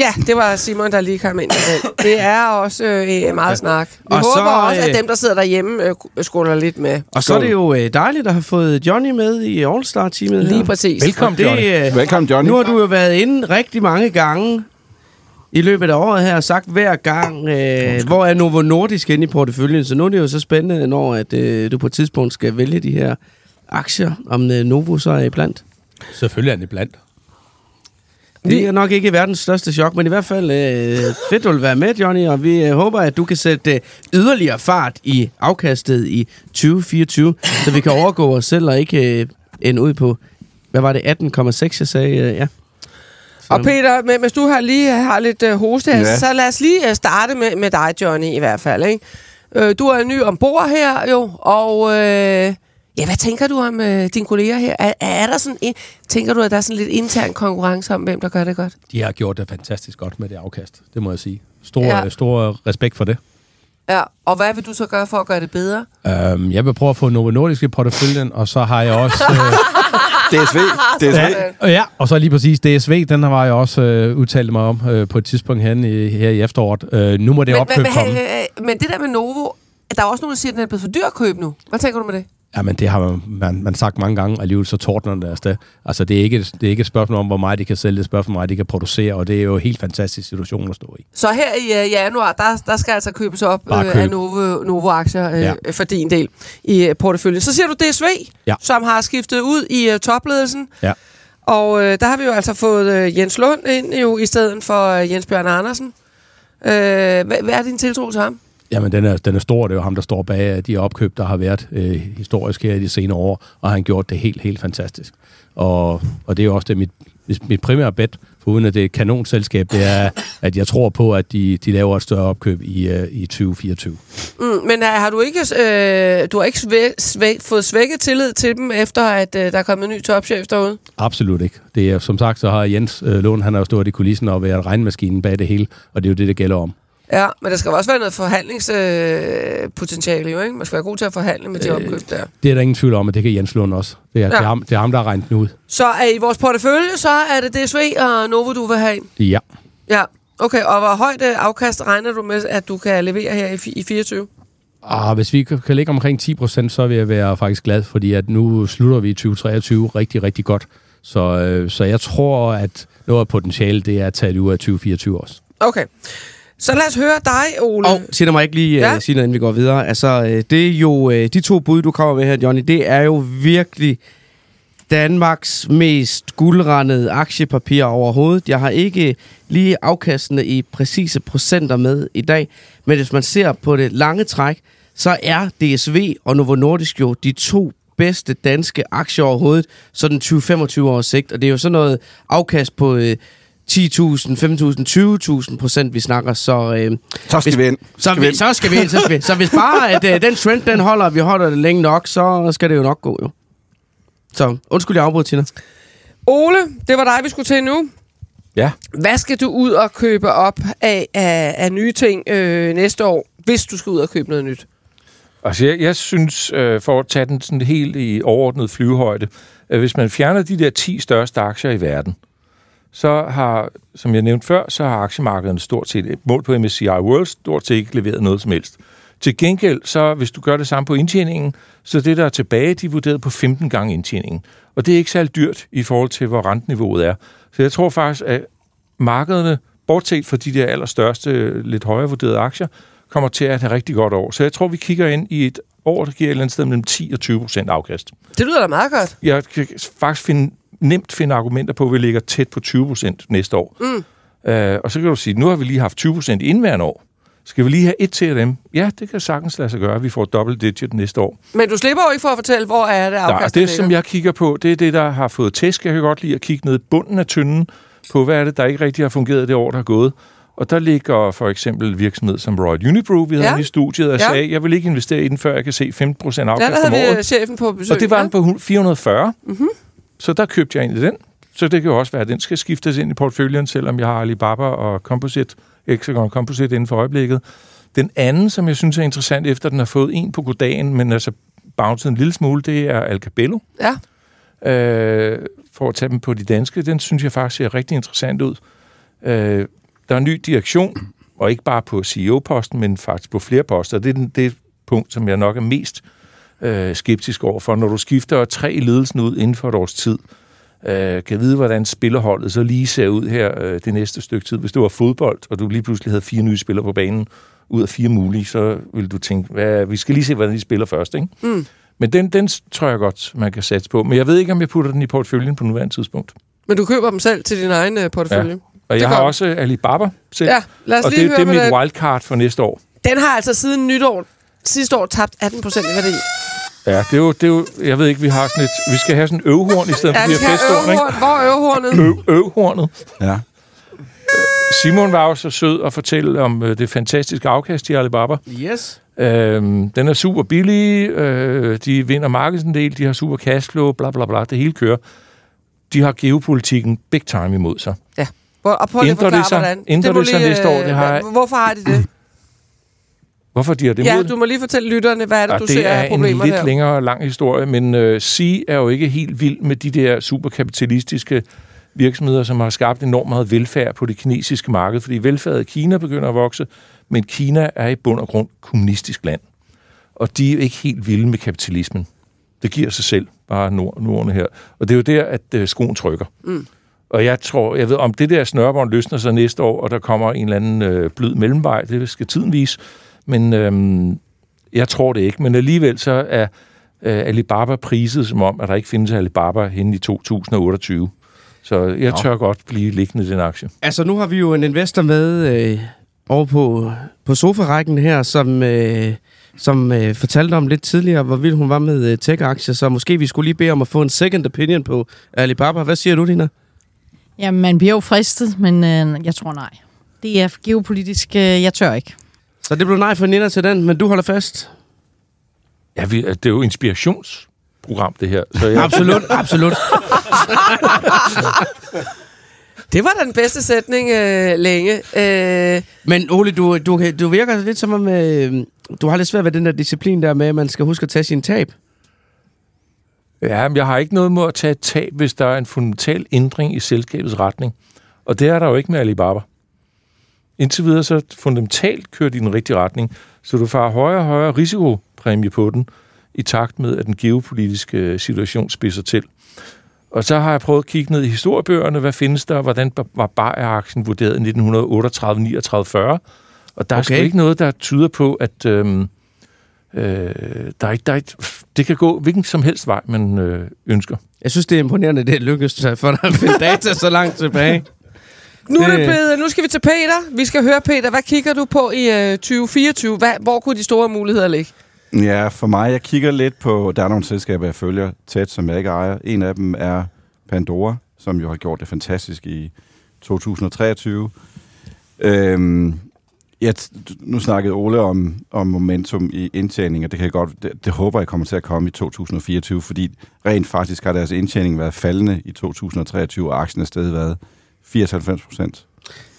Ja, det var Simon, der lige kom ind. med *coughs* den. Det er også øh, meget snak. Vi Og håber så, også, at øh, dem, der sidder derhjemme, øh, skåler lidt med. Og så er det jo øh, dejligt at have fået Johnny med i All-Star-teamet her. Lige præcis. Velkommen, Det, Johnny. øh, Velkommen, Johnny. Nu har du jo været inde rigtig mange gange i løbet af året her, og sagt hver gang, øh, hvor er Novo Nordisk inde i porteføljen. Så nu er det jo så spændende, når at, øh, du på et tidspunkt skal vælge de her aktier, om øh, Novo så er iblandt. Selvfølgelig er det blandt. Det er nok ikke verdens største chok, men i hvert fald øh, fedt, du vil være med, Johnny, og vi øh, håber, at du kan sætte øh, yderligere fart i afkastet i 2024, så vi kan *laughs* overgå os selv og ikke øh, ende ud på, hvad var det, 18,6, jeg sagde, øh, ja. Og Peter, men hvis du har lige har lidt øh, hoste Ja. så lad os lige øh, starte med, med dig, Johnny, i hvert fald. Ikke? Øh, du er ny ombord her jo, og øh, ja, hvad tænker du om øh, dine kolleger her? Er, er der sådan en, tænker du, at der er sådan lidt intern konkurrence om, hvem der gør det godt? De har gjort det fantastisk godt med det afkast. Det må jeg sige. Stor, Ja. ja. stor respekt for det. Ja, og hvad vil du så gøre for at gøre det bedre? Um, jeg vil prøve at få Novo Nordisk i porteføljen, og så har jeg også... Øh, *laughs* DSV. DSV. ja, ja, og så lige præcis DSV, den har jeg også øh, udtalt mig om øh, på et tidspunkt hen i, her i efteråret. Øh, nu må det Men, opkøb men, komme. men, øh, men det der med Novo, der er også nogen, der siger, at den er blevet for dyr at købe nu. Hvad tænker du med det? Ja, men det har man, man, man sagt mange gange, og alligevel så tordner det afsted. Altså, det er, ikke, det er ikke et spørgsmål om, hvor meget de kan sælge, det er et spørgsmål om, hvor meget de kan producere, og det er jo en helt fantastisk situation at stå i. Så her i øh, januar, der, der skal altså købes op Bare øh, køb. af Novo, Novo-aktier øh, Ja. for din del i porteføljen. Så siger du DSV, Ja. som har skiftet ud i øh, topledelsen. Ja. Og øh, der har vi jo altså fået øh, Jens Lund ind jo, i stedet for øh, Jens Bjørn Andersen. Øh, hvad, hvad er din tiltro til ham? Jamen, den er, den er stor. Det er jo ham, der står bag de opkøb, der har været øh, historisk her i de senere år, og han har gjort det helt, helt fantastisk. Og, og det er jo også det, mit, mit primære bet, for uden at det er et kanonselskab, det er, at jeg tror på, at de, de laver et større opkøb i, øh, i 2024. Mm, men har, har du ikke, øh, du har ikke svæ, svæ, fået svækket tillid til dem, efter at øh, der er kommet en ny topchef derude? Absolut ikke. Det er, som sagt, så har Jens øh, Lund, han har jo stået i kulissen og været regnmaskinen bag det hele, og det er jo det, det gælder om. Ja, men der skal også være noget forhandlingspotentiale, øh, jo, ikke? Man skal være god til at forhandle med de Øh, opkøb der. Det er der ingen tvivl om, at det kan Jens Lund også. Det er, ja. det er, ham, det er ham, der har regnet den ud. Så er i vores portefølje, så er det DSV og Novo, du vil have ind. Ja. Ja, okay. Og hvor højt øh, afkast regner du med, at du kan levere her i, i 24? Ah, hvis vi kan kan ligge omkring 10 procent, så vil jeg være faktisk glad, fordi at nu slutter vi i 2023 rigtig, rigtig godt. Så, øh, så jeg tror, at noget af potentialet, det er at tage det ud af 2024 også. Okay. Så lad os høre dig, Ole. Og må jeg ikke lige Ja. ja. sige noget, inden vi går videre? Altså, øh, det er jo, øh, de to bud, du kommer med her, Johnny, det er jo virkelig Danmarks mest guldrendede aktiepapir overhovedet. Jeg har ikke lige afkastene i præcise procenter med i dag, men hvis man ser på det lange træk, så er DSV og Novo Nordisk jo de to bedste danske aktier overhovedet, sådan 20-25 års sigt, og det er jo sådan noget afkast på øh, 10.000, 15.000, 20.000 procent, vi snakker, så... Øh, Så skal Hvis- vi ind. så, vi, så skal vi ind, så skal vi. Så hvis bare at, øh, den trend, den holder, og vi holder det længe nok, så skal det jo nok gå, jo. Så undskyld, jeg afbrød, Tina. Ole, det var dig, vi skulle til nu. Ja. Hvad skal du ud og købe op af, af, af nye ting øh, næste år, hvis du skal ud og købe noget nyt? Altså, jeg, jeg synes, øh, for at tage den sådan helt i overordnet flyvehøjde, at hvis man fjerner de der 10 største aktier i verden, så har, som jeg nævnte før, så har aktiemarkedet stort set, mål på MSCI World, stort set ikke leveret noget som helst. Til gengæld, så hvis du gør det samme på indtjeningen, så det, der er tilbage, de er vurderet på 15 gange indtjeningen. Og det er ikke særlig dyrt i forhold til, hvor renteniveauet er. Så jeg tror faktisk, at markederne, bortset fra de der allerstørste, lidt højere vurderede aktier, kommer til at have rigtig godt år. Så jeg tror, vi kigger ind i et år, der giver et eller andet sted mellem 10 og 20 procent afkast. Det lyder da meget godt. Jeg kan faktisk finde, nemt finde argumenter på, at vi ligger tæt på 20 procent næste år. Mm. Øh, og så kan du sige, nu har vi lige haft 20 procent i indværende år. Skal vi lige have et til af dem? Ja, det kan sagtens lade sig gøre. Vi får double digit næste år. Men du slipper jo ikke for at fortælle, hvor er det Nej, afkast, det, som jeg kigger på, det er det, der har fået tæsk. Jeg kan godt lide at kigge ned bunden af tynden på, hvad er det, der ikke rigtig har fungeret det år, der er gået. Og der ligger for eksempel virksomhed som Royal Unibrew, vi havde Ja. i studiet, og Ja. sagde, jeg vil ikke investere i den, før jeg kan se 15 procent Ja, afkast der om havde vi året. chefen på besøg. Og det var ja. den på 440. Mm-hmm. Så der købte jeg ind i den. Så det kan jo også være, at den skal skiftes ind i portføljen, selvom jeg har Alibaba og Composite, Hexagon Composite inden for øjeblikket. Den anden, som jeg synes er interessant, efter den har fået en på goddagen, men altså bounced en lille smule, det er Alcabello. Ja. Øh, for at tage dem på de danske, den synes jeg faktisk ser rigtig interessant ud. Øh, der er en ny direktion, og ikke bare på CEO-posten, men faktisk på flere poster. Det er den, det punkt, som jeg nok er mest øh, skeptisk over for. Når du skifter tre ledelsen ud inden for et års tid, øh, kan vide, hvordan spillerholdet så lige ser ud her øh, det næste stykke tid. Hvis det var fodbold, og du lige pludselig havde fire nye spillere på banen, ud af fire mulige, så vil du tænke, hvad, vi skal lige se, hvordan de spiller først. Ikke? Mm. Men den, den tror jeg godt, man kan satse på. Men jeg ved ikke, om jeg putter den i porteføljen på nuværende tidspunkt. Men du køber dem selv til din egen øh, portefølje. Ja. Og Det jeg har også Alibaba selv. Ja, lad os og lige det, høre, det er mit wildcard for næste år. Den har altså siden nytår sidste år tabt 18 procent i værdi. Ja, det er, jo, det er jo, jeg ved ikke, vi har sådan et, vi skal have sådan en øvhorn i stedet Ja, for de her festhorn, ikke? Hvor er øvhornet? Øv, øvhornet. Ja. Simon var jo så sød at fortælle om øh, det fantastiske afkast i Alibaba. Yes. Øhm, den er super billig, øh, de vinder markedsandel, de har super cashflow, bla bla bla, det hele kører. De har geopolitikken big time imod sig. Hvor, og prøv lige at det forklare, hvordan. ændrer må det sig lige, næste år? Det har øh, jeg- Hvorfor har de det? Hvorfor de har det ja, du må lige fortælle lytterne, hvad er det, Ja, du det ser er af en problemer lidt der. længere lang historie, men øh, Sea er jo ikke helt vild med de der superkapitalistiske virksomheder, som har skabt enormt meget velfærd på det kinesiske marked, fordi velfærd i Kina begynder at vokse, men Kina er i bund og grund kommunistisk land. Og de er jo ikke helt vilde med kapitalismen. Det giver sig selv, bare nord, nordene her. Og det er jo der, at øh, skoen trykker. Mm. Og jeg tror, jeg ved, om det der snørbånd løsner sig næste år, og der kommer en eller anden øh, blød mellemvej, det skal tiden vise. Men øhm, jeg tror det ikke. Men alligevel så er øh, Alibaba priset som om, at der ikke findes Alibaba henne i 2028. Så jeg Nå. tør godt blive liggende i den aktie. Altså, nu har vi jo en investor med øh, over på, på sofarækken her, som, øh, som øh, fortalte om lidt tidligere, hvor vild hun var med øh, tech-aktier, så måske vi skulle lige bede om at få en second opinion på Alibaba. Hvad siger du, Dina? Jamen, man bliver jo fristet, men øh, jeg tror nej. Det er geopolitisk, øh, jeg tør ikke. Så det blev nej for Nina til den, men du holder fast. Ja, vi, det er jo inspirationsprogram, det her. Så jeg, Absolut, absolut. *laughs* Det var da den bedste sætning øh, længe. Øh, Men Ole, du, du, du virker lidt som om, øh, du har lidt svært ved den der disciplin der med, at man skal huske at tage sin tab. Ja, men jeg har ikke noget mod at tage et tab, hvis der er en fundamental ændring i selskabets retning. Og det er der jo ikke med Alibaba. Indtil videre så fundamentalt kører de i den rigtige retning, så du får højere og højere risikopræmie på den, i takt med, at den geopolitiske situation spidser til. Og så har jeg prøvet at kigge ned i historiebøgerne, hvad findes der, hvordan var Bayer-aktien vurderet i 1938, 39, 40. Og der er Okay. sgu ikke noget, der tyder på, at øhm, øh, der er ikke, der er ikke, det kan gå hvilken som helst vej, man øh, ønsker. Jeg synes, det er imponerende, det er lykkedes for dig at finde data så langt tilbage. Nu, er det blevet, nu skal vi til Peter. Vi skal høre, Peter, hvad kigger du på i øh, 2024? Hvad, hvor kunne de store muligheder ligge? Ja, for mig, jeg kigger lidt på, der er nogle selskaber, jeg følger tæt, som jeg ikke ejer. En af dem er Pandora, som jo har gjort det fantastisk i 2023. Øhm, ja, nu snakkede Ole om, om momentum i indtjening, og det, kan jeg godt, det, det håber jeg kommer til at komme i 2024, fordi rent faktisk har deres indtjening været faldende i 2023, og aktien er stadig været 80-90 procent.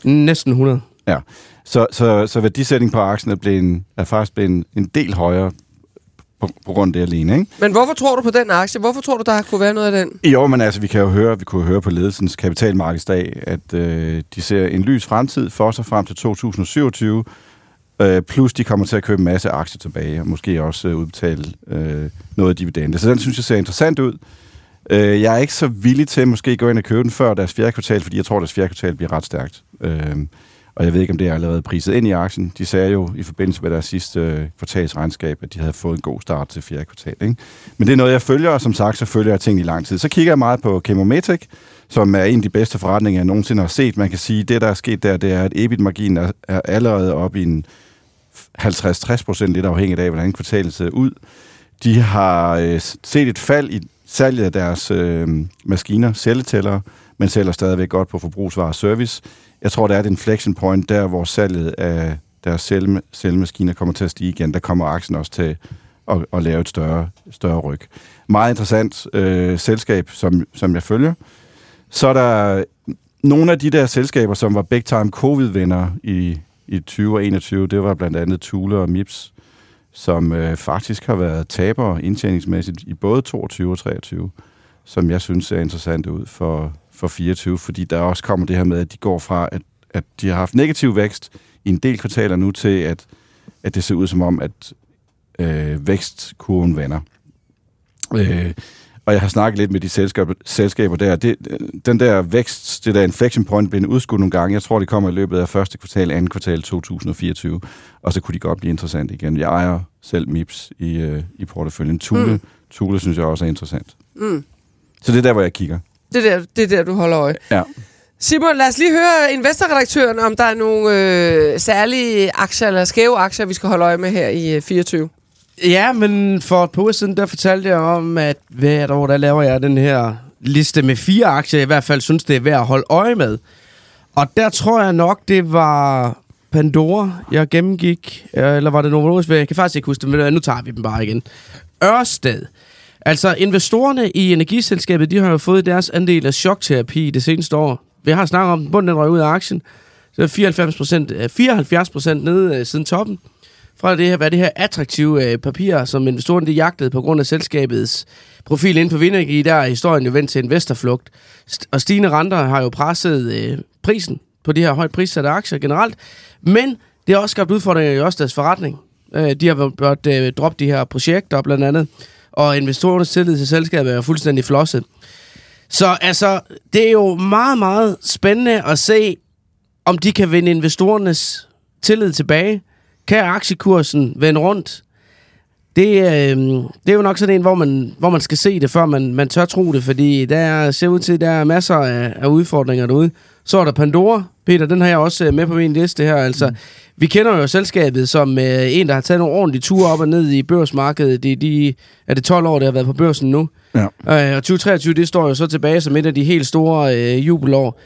Næsten 100. Så, så, så værdisætning på aktien er, blevet en, er faktisk blevet en, en del højere på, på grund af det alene, ikke? Men hvorfor tror du på den aktie? Hvorfor tror du, der kunne være noget af den? Jo, men altså, vi kan jo høre, vi kunne høre på ledelsens kapitalmarkedsdag, at øh, de ser en lys fremtid for sig frem til 2027, øh, plus de kommer til at købe en masse aktier tilbage, og måske også øh, udbetale øh, noget af dividende. Så den synes jeg ser interessant ud. Øh, jeg er ikke så villig til at måske gå ind og købe den før deres fjerde kvartal, fordi jeg tror, at deres fjerde kvartal bliver ret stærkt. Øh, og jeg ved ikke, om det er allerede priset ind i aktien. De sagde jo i forbindelse med deres sidste øh, kvartalsregnskab, at de havde fået en god start til fjerde kvartal. Ikke? Men det er noget, jeg følger, og som sagt, så følger jeg ting i lang tid. Så kigger jeg meget på Chemometec, som er en af de bedste forretninger, jeg nogensinde har set. Man kan sige, at det, der er sket der, det er, at EBIT-marginen er, er allerede oppe i en 50-60 procent, lidt afhængigt af, hvordan kvartalet ser ud. De har øh, set et fald i salget af deres øh, maskiner, celletællere, men sælger stadigvæk godt på forbrugsvarer og service. Jeg tror, der er et inflection point der, hvor salget af deres celle, cellemaskiner kommer til at stige igen. Der kommer aktien også til at, at lave et større, større ryg. Meget interessant øh, selskab, som, som jeg følger. Så er der nogle af de der selskaber, som var big time covid-vinder i, i 20 og 21. Det var blandt andet Thule og Mips, som øh, faktisk har været tabere indtjeningsmæssigt i både 22 og 23, som jeg synes er interessant ud for, for 24, fordi der også kommer det her med, at de går fra, at, at de har haft negativ vækst i en del kvartaler nu, til at, at det ser ud som om, at øh, vækstkurven vender. Øh, og jeg har snakket lidt med de selskaber, selskaber der. Det, den der vækst, det der inflection point, bliver udskudt nogle gange. Jeg tror, det kommer i løbet af første kvartal, anden kvartal 2024. Og så kunne de godt blive interessant igen. Jeg ejer selv MIPS i, øh, i porteføljen. Thule, mm. Thule synes jeg også er interessant. Mm. Så det er der, hvor jeg kigger. Det er der, det er der, du holder øje. Ja. Simon, lad os lige høre investorredaktøren, om der er nogle øh, særlige aktier eller skæve aktier, vi skal holde øje med her i øh, 24. Ja, men for et par uger siden, der fortalte jeg om, at hvert år, der laver jeg den her liste med fire aktier, jeg i hvert fald synes, det er værd at holde øje med. Og der tror jeg nok, det var Pandora, jeg gennemgik, øh, eller var det Novo Nordisk? Jeg kan faktisk ikke huske det, men øh, nu tager vi dem bare igen. Ørsted. Altså, investorerne i energiselskabet, de har jo fået deres andel af chokterapi det seneste år. Vi har snakket om, at bunden den røg ud af aktien. Så er 94 procent, øh, 74 procent nede siden toppen fra det her, hvad det her attraktive øh, papir, som investorerne de jagtede på grund af selskabets profil inden for vindenergi, der er historien jo vendt til investorflugt. St- og stigende renter har jo presset øh, prisen på de her højt prissatte aktier generelt, men det har også skabt udfordringer i også deres forretning. Øh, de har blot øh, droppe de her projekter blandt andet, og investorernes tillid til selskabet er fuldstændig flosset. Så altså, det er jo meget, meget spændende at se, om de kan vinde investorernes tillid tilbage. Kan aktiekursen vende rundt? Det, øh, det er jo nok sådan en, hvor man, hvor man skal se det, før man, man tør tro det, fordi der ser ud til, der er masser af, af udfordringer derude. Så er der Pandora. Peter, den har jeg også øh, med på min liste her. Altså, mm. Vi kender jo selskabet som øh, en, der har taget nogle ordentlige ture op og ned i børsmarkedet. De, de, er det 12 år, det har været på børsen nu? Ja. Øh, og 2023, det står jo så tilbage som et af de helt store øh, jubelår.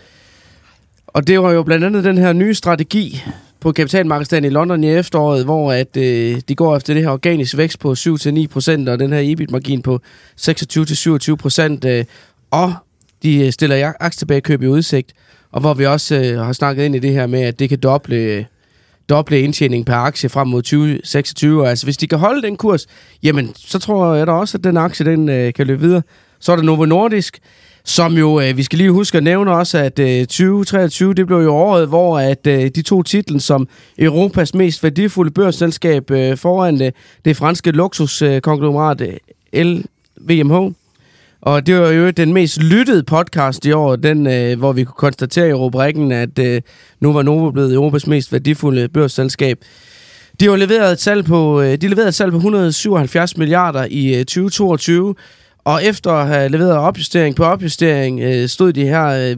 Og det var jo blandt andet den her nye strategi på kapitalmarkedsdagen i London i efteråret, hvor at, øh, de går efter det her organisk vækst på 7-9%, og den her EBIT-margin på 26-27%, øh, og de øh, stiller aktietilbagekøb i udsigt, og hvor vi også øh, har snakket ind i det her med, at det kan doble, doble indtjening per aktie frem mod 2026. Altså hvis de kan holde den kurs, jamen så tror jeg da også, at den aktie den, øh, kan løbe videre. Så er der Novo Nordisk, som jo, øh, vi skal lige huske at nævne også, at øh, 2023, det blev jo året, hvor at øh, de to titlen som Europas mest værdifulde børsselskab øh, foran øh, det franske luksuskonglomerat øh, LVMH. Og det var jo den mest lyttede podcast i år, den, øh, hvor vi kunne konstatere i rubrikken, at øh, nu var Novo blevet Europas mest værdifulde børsselskab. De har leveret et salg på, øh, de leverede et salg på 177 milliarder i øh, 2022, og efter at have leveret opjustering på opjustering, øh, stod de her øh,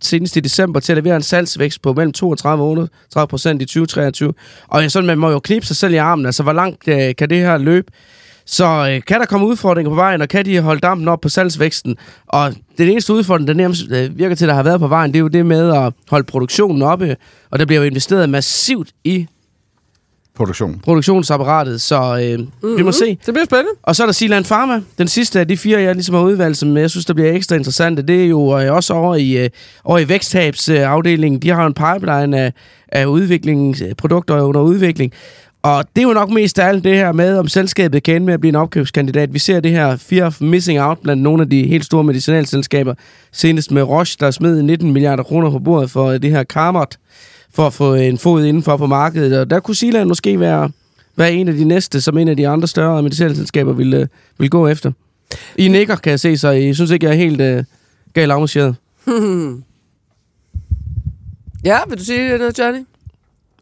senest i december til at levere en salgsvækst på mellem 32 og 38 procent i 2023. Og sådan, man må jo knibe sig selv i armen. Altså, hvor langt øh, kan det her løbe? Så øh, kan der komme udfordringer på vejen, og kan de holde dampen op på salgsvæksten? Og den eneste udfordring, der nærmest øh, virker til, at der har været på vejen, det er jo det med at holde produktionen oppe. Og der bliver jo investeret massivt i Produktion. produktionsapparatet, så øh, mm-hmm. vi må se. Det bliver spændende. Og så er der Silan Pharma. Den sidste af de fire, jeg ligesom har udvalgt, som jeg synes, der bliver ekstra interessante, det er jo øh, også over i, øh, over i væksttabsafdelingen. Øh, de har en pipeline af, af udvikling, produkter under udvikling. Og det er jo nok mest af alt det her med, om selskabet kan ende med at blive en opkøbskandidat. Vi ser det her fear of missing out blandt nogle af de helt store medicinalselskaber. Senest med Roche, der smed 19 milliarder kroner på bordet for det her Carmot, for at få en fod indenfor på markedet. Og der kunne Silan måske være, være en af de næste, som en af de andre større medicinalselskaber ville, ville gå efter. I nikker, kan jeg se, så I synes ikke, jeg er helt uh, galt afmarcheret. *laughs* Ja, vil du sige noget, Johnny?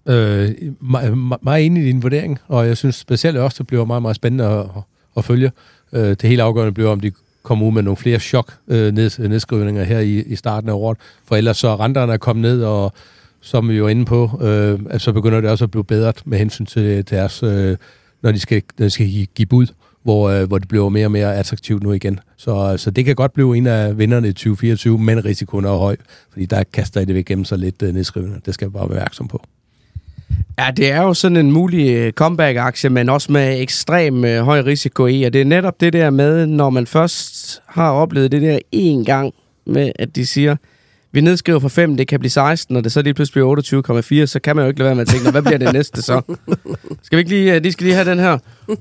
Øh, meget, meget enig i din vurdering, og jeg synes specielt også, det bliver meget, meget spændende at, at, at følge. Øh, det helt afgørende bliver, om de kommer ud med nogle flere chok øh, ned, nedskrivninger her i, i starten af året, for ellers så er renterne er kommet ned, og som vi jo er inde på, øh, at så begynder det også at blive bedre med hensyn øh, til deres, øh, når de skal, når de skal give, give bud, hvor, øh, hvor det bliver mere og mere attraktivt nu igen. Så, øh, så det kan godt blive en af vinderne i 2024, men risikoen er høj, fordi der kaster I det væk gennem sig lidt øh, nedskrivninger. Det skal vi bare være opmærksom på. Ja, det er jo sådan en mulig øh, comeback-aktie, men også med ekstrem øh, høj risiko i. Og det er netop det der med, når man først har oplevet det der en gang med, at de siger, vi nedskriver fra 5, det kan blive 16, og det så lige pludselig bliver 28,4, så kan man jo ikke lade være med at tænke, "Nå, hvad bliver det næste så? *laughs* Skal vi ikke lige, øh, de skal lige have den her? *laughs*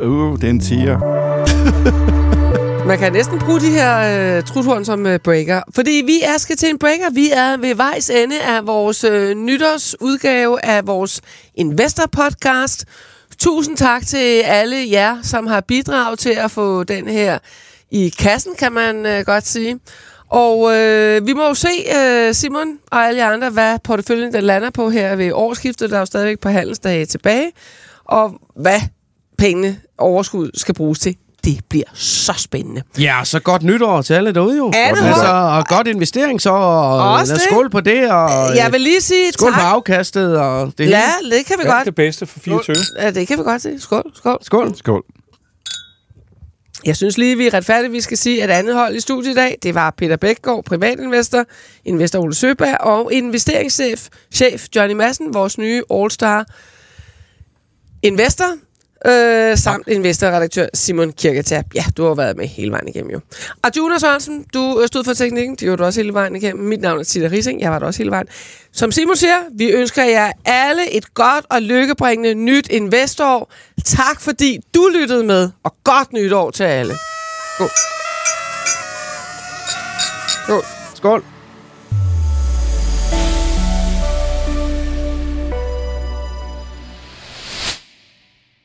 Uh, det er en tiger. *laughs* Man kan næsten bruge de her øh, truthorn som øh, breaker. Fordi vi er skal til en breaker. Vi er ved vejs ende af vores øh, nytårsudgave af vores Investor Podcast. Tusind tak til alle jer, som har bidraget til at få den her i kassen, kan man øh, godt sige. Og øh, vi må jo se, øh, Simon og alle jer andre, hvad porteføljen den lander på her ved årsskiftet. Der er jo stadigvæk par handelsdage tilbage. Og hvad pengene overskud skal bruges til. Det bliver så spændende. Ja, så godt nytår til alle derude jo. Andet altså, og godt investering så, og Også lad skål på det, og Jeg vil lige sige skål tak. på afkastet, og det hele. Ja, det kan vi er godt. det bedste for 24? Ja, det kan vi godt se. Skål, skål. Skål. Skål. Jeg synes lige, vi er retfærdigt, vi skal sige, at andet hold i studiet i dag, det var Peter Bækgaard, privatinvestor, investor Ole Søberg og investeringschef chef Johnny Madsen, vores nye All-Star investor, øh, samt investorredaktør Simon Kirketab. Ja, du har været med hele vejen igennem jo. Og Jonas Sørensen, du øh, stod for teknikken, det gjorde du også hele vejen igennem. Mit navn er Tita Rising, jeg var der også hele vejen. Som Simon siger, vi ønsker jer alle et godt og lykkebringende nyt investorår. Tak fordi du lyttede med, og godt nytår til alle. God. God. Skål.